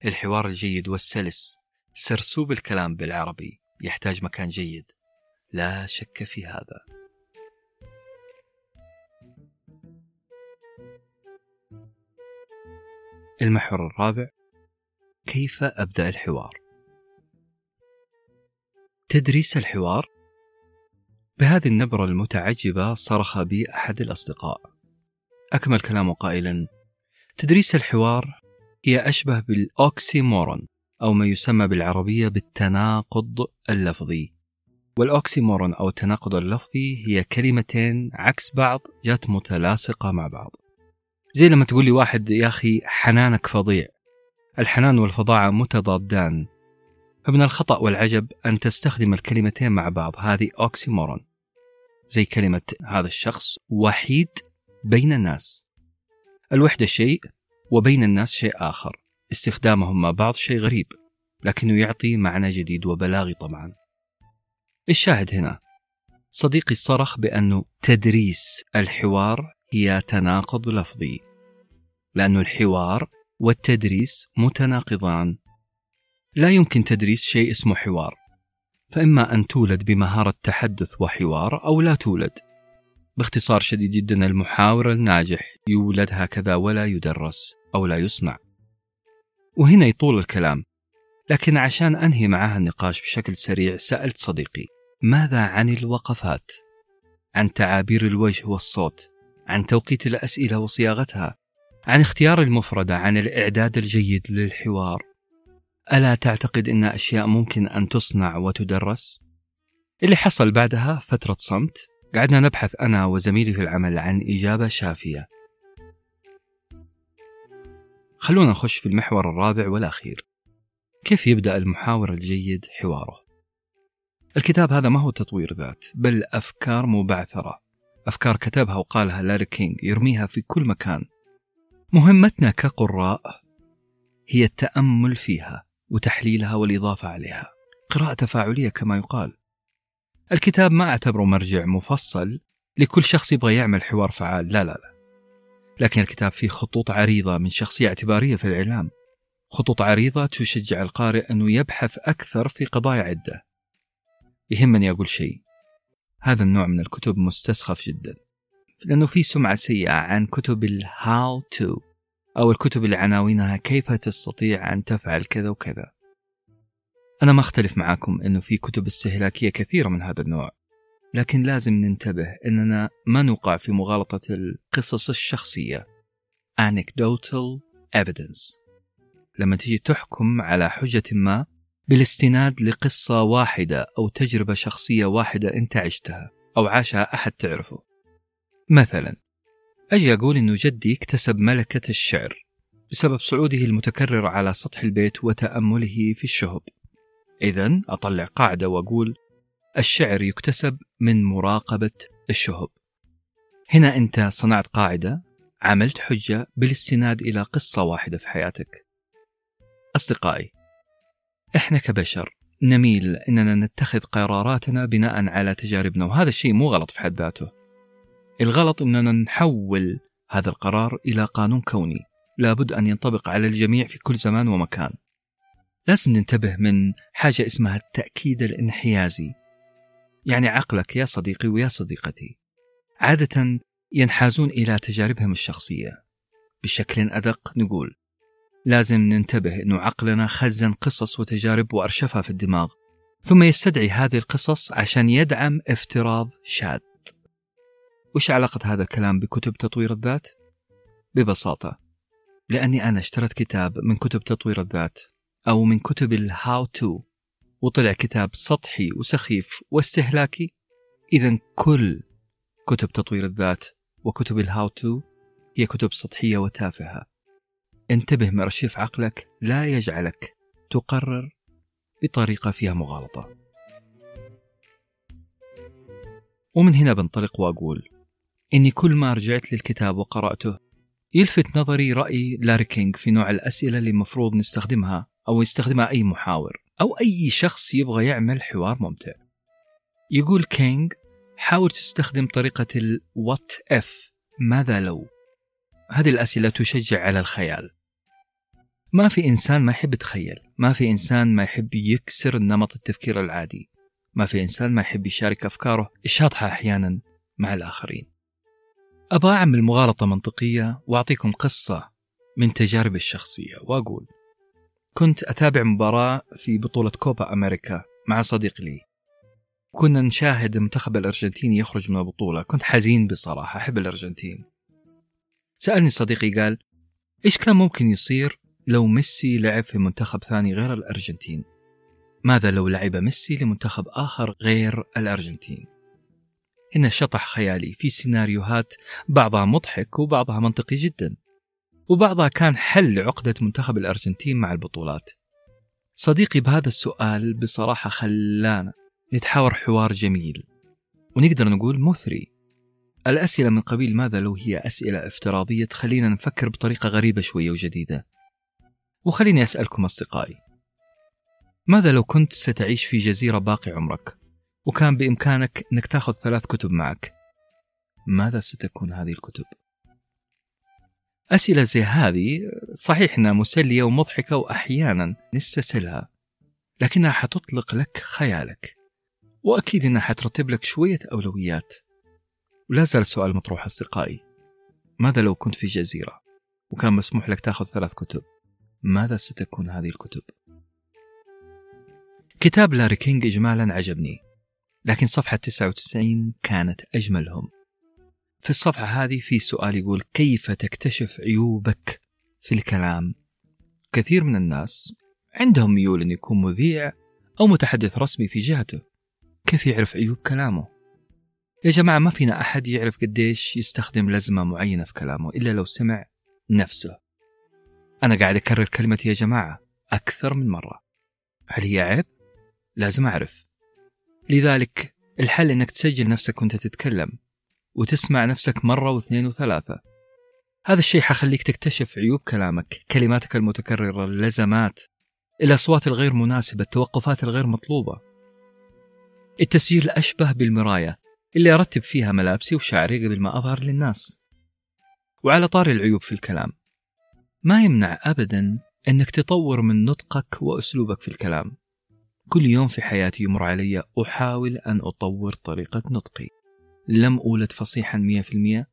الحوار الجيد والسلس سرسوب الكلام بالعربي يحتاج مكان جيد. لا شك في هذا. المحور الرابع كيف أبدأ الحوار؟ تدريس الحوار؟ بهذه النبرة المتعجبة صرخ بي أحد الأصدقاء. أكمل كلامه قائلا تدريس الحوار هي أشبه بال oxymoron أو ما يسمى بالعربية بالتناقض اللفظي. وال oxymoron أو التناقض اللفظي هي كلمتين عكس بعض جات متلاصقة مع بعض. زي لما تقول لي واحد يا أخي حنانك فظيع. الحنان والفظاعة متضادان. فمن الخطأ والعجب أن تستخدم الكلمتين مع بعض هذه أوكسيمورون زي كلمة هذا الشخص وحيد بين الناس. الوحدة شيء وبين الناس شيء آخر. استخدامهم مع بعض شيء غريب لكنه يعطي معنى جديد وبلاغي طبعا. الشاهد هنا صديقي صرخ بأنه تدريس الحوار هي تناقض لفظي. لأن الحوار والتدريس متناقضان. لا يمكن تدريس شيء اسمه حوار فإما أن تولد بمهارة تحدث وحوار أو لا تولد. باختصار شديد جدا المحاور الناجح يولد هكذا ولا يدرس أو لا يصنع وهنا يطول الكلام لكن عشان أنهي معها النقاش بشكل سريع سألت صديقي ماذا عن الوقفات؟ عن تعابير الوجه والصوت؟ عن توقيت الأسئلة وصياغتها؟ عن اختيار المفردة عن الإعداد الجيد للحوار. ألا تعتقد أن أشياء ممكن أن تصنع وتدرس؟ اللي حصل بعدها فترة صمت. قعدنا نبحث أنا وزميلي في العمل عن إجابة شافية. خلونا نخش في المحور الرابع والأخير. كيف يبدأ المحاور الجيد حواره؟ الكتاب هذا ما هو تطوير ذات بل أفكار مبعثرة. أفكار كتبها وقالها لاري كينج يرميها في كل مكان. مهمتنا كقراء هي التأمل فيها وتحليلها والإضافة عليها. قراءة تفاعلية كما يقال. الكتاب ما أعتبره مرجع مفصل لكل شخص يبغى يعمل حوار فعال. لا لا لا. لكن الكتاب فيه خطوط عريضة من شخصية اعتبارية في الإعلام. خطوط عريضة تشجع القارئ أنه يبحث أكثر في قضايا عدة. يهمني أقول شيء. هذا النوع من الكتب مستسخف جدا. لأنه في سمعة سيئة عن كتب الهاو تو أو الكتب اللي عناوينها كيف تستطيع أن تفعل كذا وكذا. أنا ما أختلف معاكم أنه في كتب استهلاكية كثيرة من هذا النوع لكن لازم ننتبه أننا ما نوقع في مغالطة القصص الشخصية. Anecdotal evidence. لما تجي تحكم على حجة ما بالاستناد لقصة واحدة أو تجربة شخصية واحدة أنت عشتها أو عاشها أحد تعرفه. مثلا أجي أقول إنه جدي اكتسب ملكة الشعر بسبب صعوده المتكرر على سطح البيت وتأمله في الشهب. إذا أطلع قاعدة وأقول الشعر يكتسب من مراقبة الشهب. هنا أنت صنعت قاعدة عملت حجة بالاستناد إلى قصة واحدة في حياتك. أصدقائي إحنا كبشر نميل أننا نتخذ قراراتنا بناء على تجاربنا وهذا الشيء مو غلط في حد ذاته. الغلط أننا نحول هذا القرار إلى قانون كوني. لابد أن ينطبق على الجميع في كل زمان ومكان. لازم ننتبه من حاجة اسمها التأكيد الانحيازي. يعني عقلك يا صديقي ويا صديقتي. عادة ينحازون إلى تجاربهم الشخصية. بشكل أدق نقول لازم ننتبه أنه عقلنا خزن قصص وتجارب وأرشفها في الدماغ ثم يستدعي هذه القصص عشان يدعم افتراض شاذ. وش علاقة هذا الكلام بكتب تطوير الذات؟ ببساطة لأني أنا اشتريت كتاب من كتب تطوير الذات أو من كتب ال how to وطلع كتاب سطحي وسخيف واستهلاكي. إذا كل كتب تطوير الذات وكتب ال how to هي كتب سطحية وتافهة. انتبه من أرشيف عقلك لا يجعلك تقرر بطريقة فيها مغالطة. ومن هنا بنطلق وأقول إني كل ما رجعت للكتاب وقرأته. يلفت نظري رأي لاري كينج في نوع الأسئلة اللي المفروض نستخدمها أو يستخدمها أي محاور أو أي شخص يبغى يعمل حوار ممتع. يقول كينج حاول تستخدم طريقة ال what if ماذا لو؟ هذه الأسئلة تشجع على الخيال. ما في إنسان ما يحب يتخيل ما في إنسان ما يحب يكسر نمط التفكير العادي ما في إنسان ما يحب يشارك أفكاره الشاطحة أحيانا مع الآخرين. أبغى أعمل مغالطة منطقية وأعطيكم قصة من تجاربي الشخصية وأقول كنت أتابع مباراة في بطولة كوبا أمريكا مع صديق لي. كنا نشاهد المنتخب الأرجنتيني يخرج من البطولة. كنت حزين بصراحة أحب الأرجنتين. سألني صديقي قال إيش كان ممكن يصير لو ميسي لعب في منتخب ثاني غير الأرجنتين؟ ماذا لو لعب ميسي لمنتخب آخر غير الأرجنتين؟ هنا شطح خيالي في سيناريوهات بعضها مضحك وبعضها منطقي جدا. وبعضها كان حل عقدة منتخب الأرجنتين مع البطولات. صديقي بهذا السؤال بصراحة خلانا نتحاور حوار جميل. ونقدر نقول مثري. الأسئلة من قبيل ماذا لو هي أسئلة افتراضية تخلينا نفكر بطريقة غريبة شوية وجديدة؟ وخليني أسألكم أصدقائي. ماذا لو كنت ستعيش في جزيرة باقي عمرك؟ وكان بإمكانك أنك تاخذ ثلاث كتب معك. ماذا ستكون هذه الكتب؟ أسئلة زي هذه صحيح أنها مسلية ومضحكة وأحيانا نستسهلها لكنها حتطلق لك خيالك. وأكيد أنها حترتب لك شوية أولويات. ولا زال السؤال مطروح أصدقائي ماذا لو كنت في جزيرة وكان مسموح لك تاخذ ثلاث كتب؟ ماذا ستكون هذه الكتب؟ كتاب لاري كينج إجمالا عجبني. لكن صفحة 99 كانت أجملهم. في الصفحة هذه في سؤال يقول كيف تكتشف عيوبك في الكلام؟ كثير من الناس عندهم ميول أن يكون مذيع أو متحدث رسمي في جهته. كيف يعرف عيوب كلامه؟ يا جماعة ما فينا أحد يعرف قديش يستخدم لزمة معينة في كلامه إلا لو سمع نفسه. أنا قاعد أكرر كلمة يا جماعة أكثر من مرة. هل هي عيب؟ لازم أعرف. لذلك الحل أنك تسجل نفسك وأنت تتكلم وتسمع نفسك مرة واثنين وثلاثة. هذا الشيء حخليك تكتشف عيوب كلامك كلماتك المتكررة اللزمات الأصوات الغير مناسبة التوقفات الغير مطلوبة. التسجيل أشبه بالمراية اللي أرتب فيها ملابسي وشعري قبل ما أظهر للناس. وعلى طاري العيوب في الكلام ما يمنع أبدا أنك تطور من نطقك وأسلوبك في الكلام. كل يوم في حياتي يمر علي أحاول أن أطور طريقة نطقي. لم أولد فصيحا مية في المية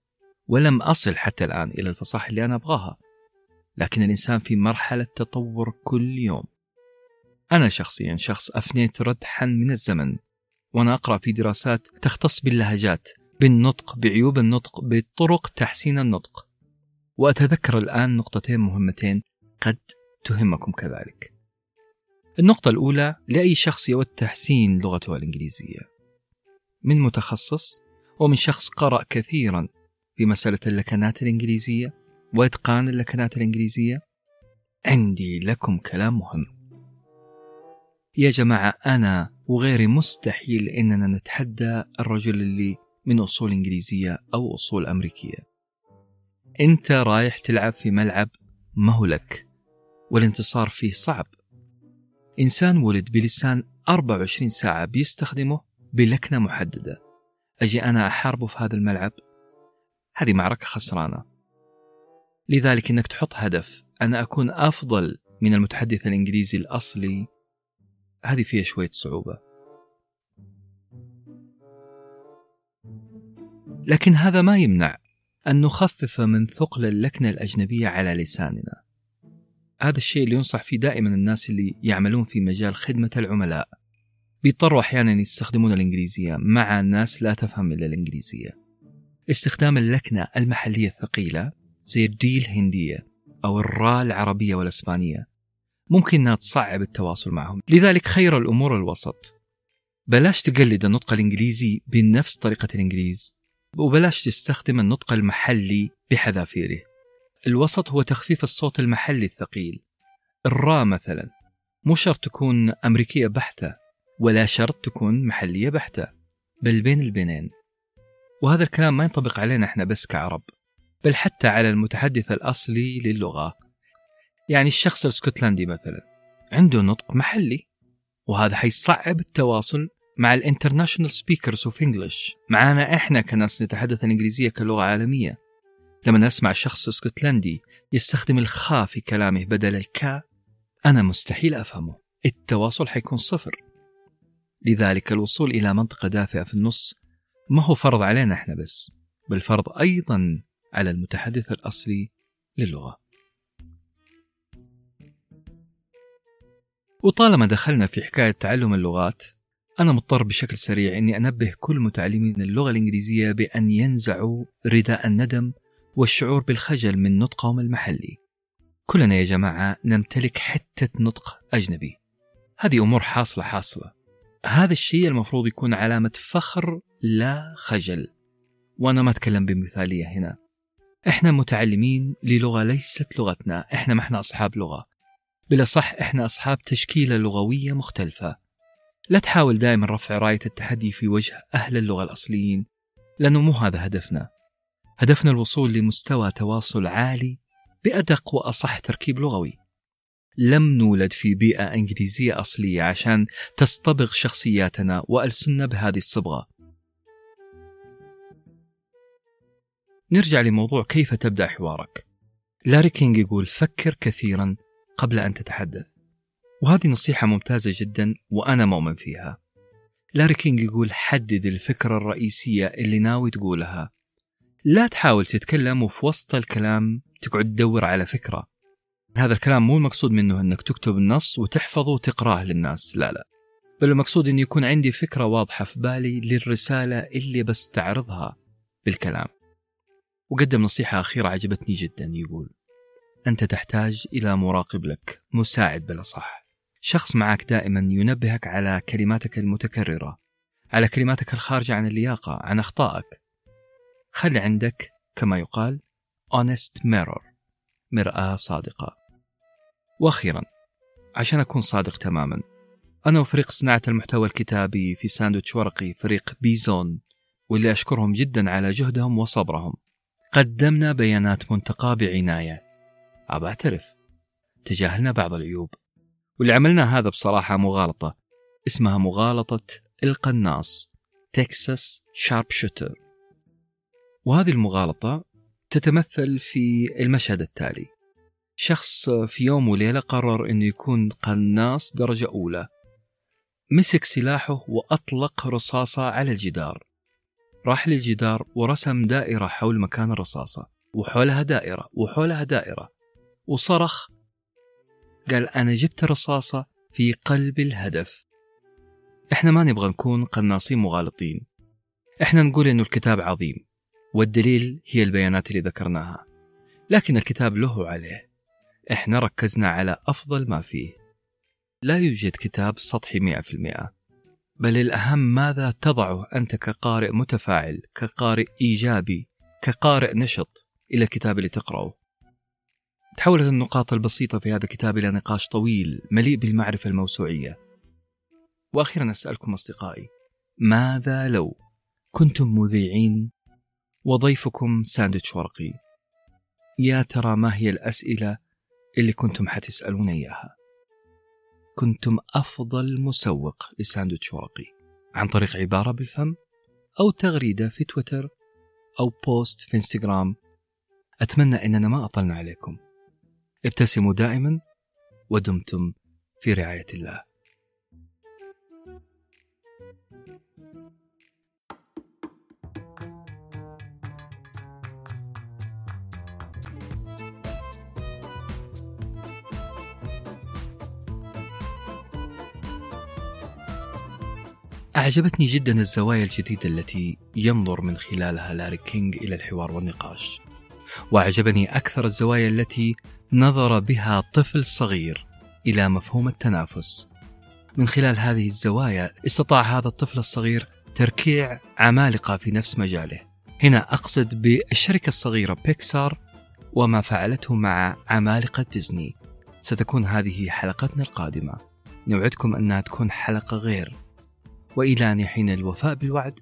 ولم أصل حتى الآن إلى الفصاحة اللي أنا أبغاها. لكن الإنسان في مرحلة تطور كل يوم. أنا شخصيا شخص أفنيت ردحا من الزمن. وأنا أقرأ في دراسات تختص باللهجات بالنطق بعيوب النطق بطرق تحسين النطق. وأتذكر الآن نقطتين مهمتين قد تهمكم كذلك. النقطة الأولى لأي شخص يود تحسين لغته الإنجليزية. من متخصص ومن شخص قرأ كثيرا في مسألة اللكنات الإنجليزية وإتقان اللكنات الإنجليزية. عندي لكم كلام مهم يا جماعة أنا وغيري مستحيل إننا نتحدى الرجل اللي من أصول إنجليزية أو أصول أمريكية. أنت رايح تلعب في ملعب ما هو لك والانتصار فيه صعب. إنسان ولد بلسان 24 ساعة بيستخدمه بلكنة محددة. أجي أنا أحاربه في هذا الملعب؟ هذه معركة خسرانة. لذلك أنك تحط هدف أنا أكون أفضل من المتحدث الإنجليزي الأصلي. هذه فيها شوية صعوبة. لكن هذا ما يمنع أن نخفف من ثقل اللكنة الأجنبية على لساننا. هذا الشيء اللي ينصح فيه دائما الناس اللي يعملون في مجال خدمة العملاء. بيضطروا أحيانا يستخدمون الإنجليزية. مع ناس لا تفهم إلا الإنجليزية. استخدام اللكنة المحلية الثقيلة زي الدي الهندية أو الراء العربية والإسبانية ممكن أنها تصعب التواصل معهم. لذلك خير الأمور الوسط. بلاش تقلد النطق الإنجليزي بنفس طريقة الإنجليز وبلاش تستخدم النطق المحلي بحذافيره. الوسط هو تخفيف الصوت المحلي الثقيل. الراء مثلا مو شرط تكون أمريكية بحتة ولا شرط تكون محلية بحتة بل بين البينين وهذا الكلام ما ينطبق علينا إحنا بس كعرب بل حتى على المتحدث الأصلي للغة. يعني الشخص الاسكتلندي مثلا عنده نطق محلي وهذا حيصعب التواصل مع ال international speakers of English معانا إحنا كناس نتحدث الإنجليزية كلغة عالمية. لما نسمع شخص اسكتلندي يستخدم الخاء في كلامه بدل الكا أنا مستحيل أفهمه. التواصل حيكون صفر. لذلك الوصول إلى منطقة دافئة في النص ما هو فرض علينا إحنا بس بل فرض أيضا على المتحدث الأصلي للغة. وطالما دخلنا في حكاية تعلم اللغات أنا مضطر بشكل سريع أني أنبه كل متعلمين اللغة الإنجليزية بأن ينزعوا رداء الندم والشعور بالخجل من نطقهم المحلي. كلنا يا جماعة نمتلك حتة نطق أجنبي. هذه أمور حاصلة حاصلة. هذا الشيء المفروض يكون علامة فخر لا خجل. وأنا ما أتكلم بمثالية هنا. إحنا متعلمين للغة ليست لغتنا. إحنا ما إحنا أصحاب لغة. بالأصح إحنا أصحاب تشكيلة لغوية مختلفة. لا تحاول دائما رفع راية التحدي في وجه أهل اللغة الأصليين لأنه مو هذا هدفنا. هدفنا الوصول لمستوى تواصل عالي بأدق وأصح تركيب لغوي. لم نولد في بيئة إنجليزية أصلية عشان تصطبغ شخصياتنا وألسننا بهذه الصبغة. نرجع لموضوع كيف تبدأ حوارك. لاري كينج يقول فكر كثيرا قبل أن تتحدث. وهذه نصيحة ممتازة جدا وأنا مؤمن فيها. لاري كينج يقول حدد الفكرة الرئيسية اللي ناوي تقولها. لا تحاول تتكلم وفي وسط الكلام تقعد تدور على فكرة. هذا الكلام مو المقصود منه أنك تكتب النص وتحفظه وتقراه للناس لا لا. بل المقصود انه يكون عندي فكرة واضحة في بالي للرسالة اللي بستعرضها بالكلام. وقدم نصيحة أخيرة عجبتني جدا يقول أنت تحتاج إلى مراقب لك مساعد بالأصح. شخص معك دائما ينبهك على كلماتك المتكررة على كلماتك الخارجة عن اللياقة عن أخطائك. خلي عندك كما يقال honest mirror مرآة صادقة. وأخيرا عشان أكون صادق تماما أنا وفريق صناعة المحتوى الكتابي في ساندويتش ورقي فريق بيزون واللي أشكرهم جدا على جهدهم وصبرهم قدمنا بيانات منتقاة بعناية. أبى أعترف تجاهلنا بعض العيوب واللي عملنا هذا بصراحة مغالطة اسمها مغالطة القناص تكساس شارب شوتر وهذه المغالطة تتمثل في المشهد التالي. شخص في يوم وليلة قرر أنه يكون قناص درجة أولى. مسك سلاحه وأطلق رصاصة على الجدار. راح للجدار ورسم دائرة حول مكان الرصاصة وحولها دائرة وحولها دائرة. وصرخ قال أنا جبت الرصاصة في قلب الهدف. إحنا ما نبغى نكون قناصين مغالطين. إحنا نقول إنه الكتاب عظيم. والدليل هي البيانات اللي ذكرناها. لكن الكتاب له عليه. إحنا ركزنا على أفضل ما فيه. لا يوجد كتاب سطحي مئة في المئة. بل الأهم ماذا تضعه أنت كقارئ متفاعل كقارئ إيجابي كقارئ نشط إلى الكتاب اللي تقرأه. تحولت النقاط البسيطة في هذا الكتاب إلى نقاش طويل مليء بالمعرفة الموسوعية. وأخيرا أسألكم أصدقائي ماذا لو كنتم مذيعين وضيفكم ساندويتش ورقي. يا ترى ما هي الأسئلة اللي كنتم حتسألون إياها؟ كنتم أفضل مسوق لساندويتش ورقي. عن طريق عبارة بالفم أو تغريدة في تويتر أو بوست في إنستغرام. أتمنى أننا ما أطلنا عليكم. ابتسموا دائما ودمتم في رعاية الله. أعجبتني جدا الزوايا الجديدة التي ينظر من خلالها لاري كينج إلى الحوار والنقاش. وأعجبني أكثر الزوايا التي نظر بها طفل صغير إلى مفهوم التنافس. من خلال هذه الزوايا استطاع هذا الطفل الصغير تركيع عمالقة في نفس مجاله. هنا أقصد بالشركة الصغيرة بيكسار وما فعلته مع عمالقة ديزني. ستكون هذه حلقتنا القادمة. نوعدكم أنها تكون حلقة غير. أن يحين الوفاء بالوعد.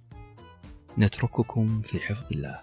نترككم في حفظ الله.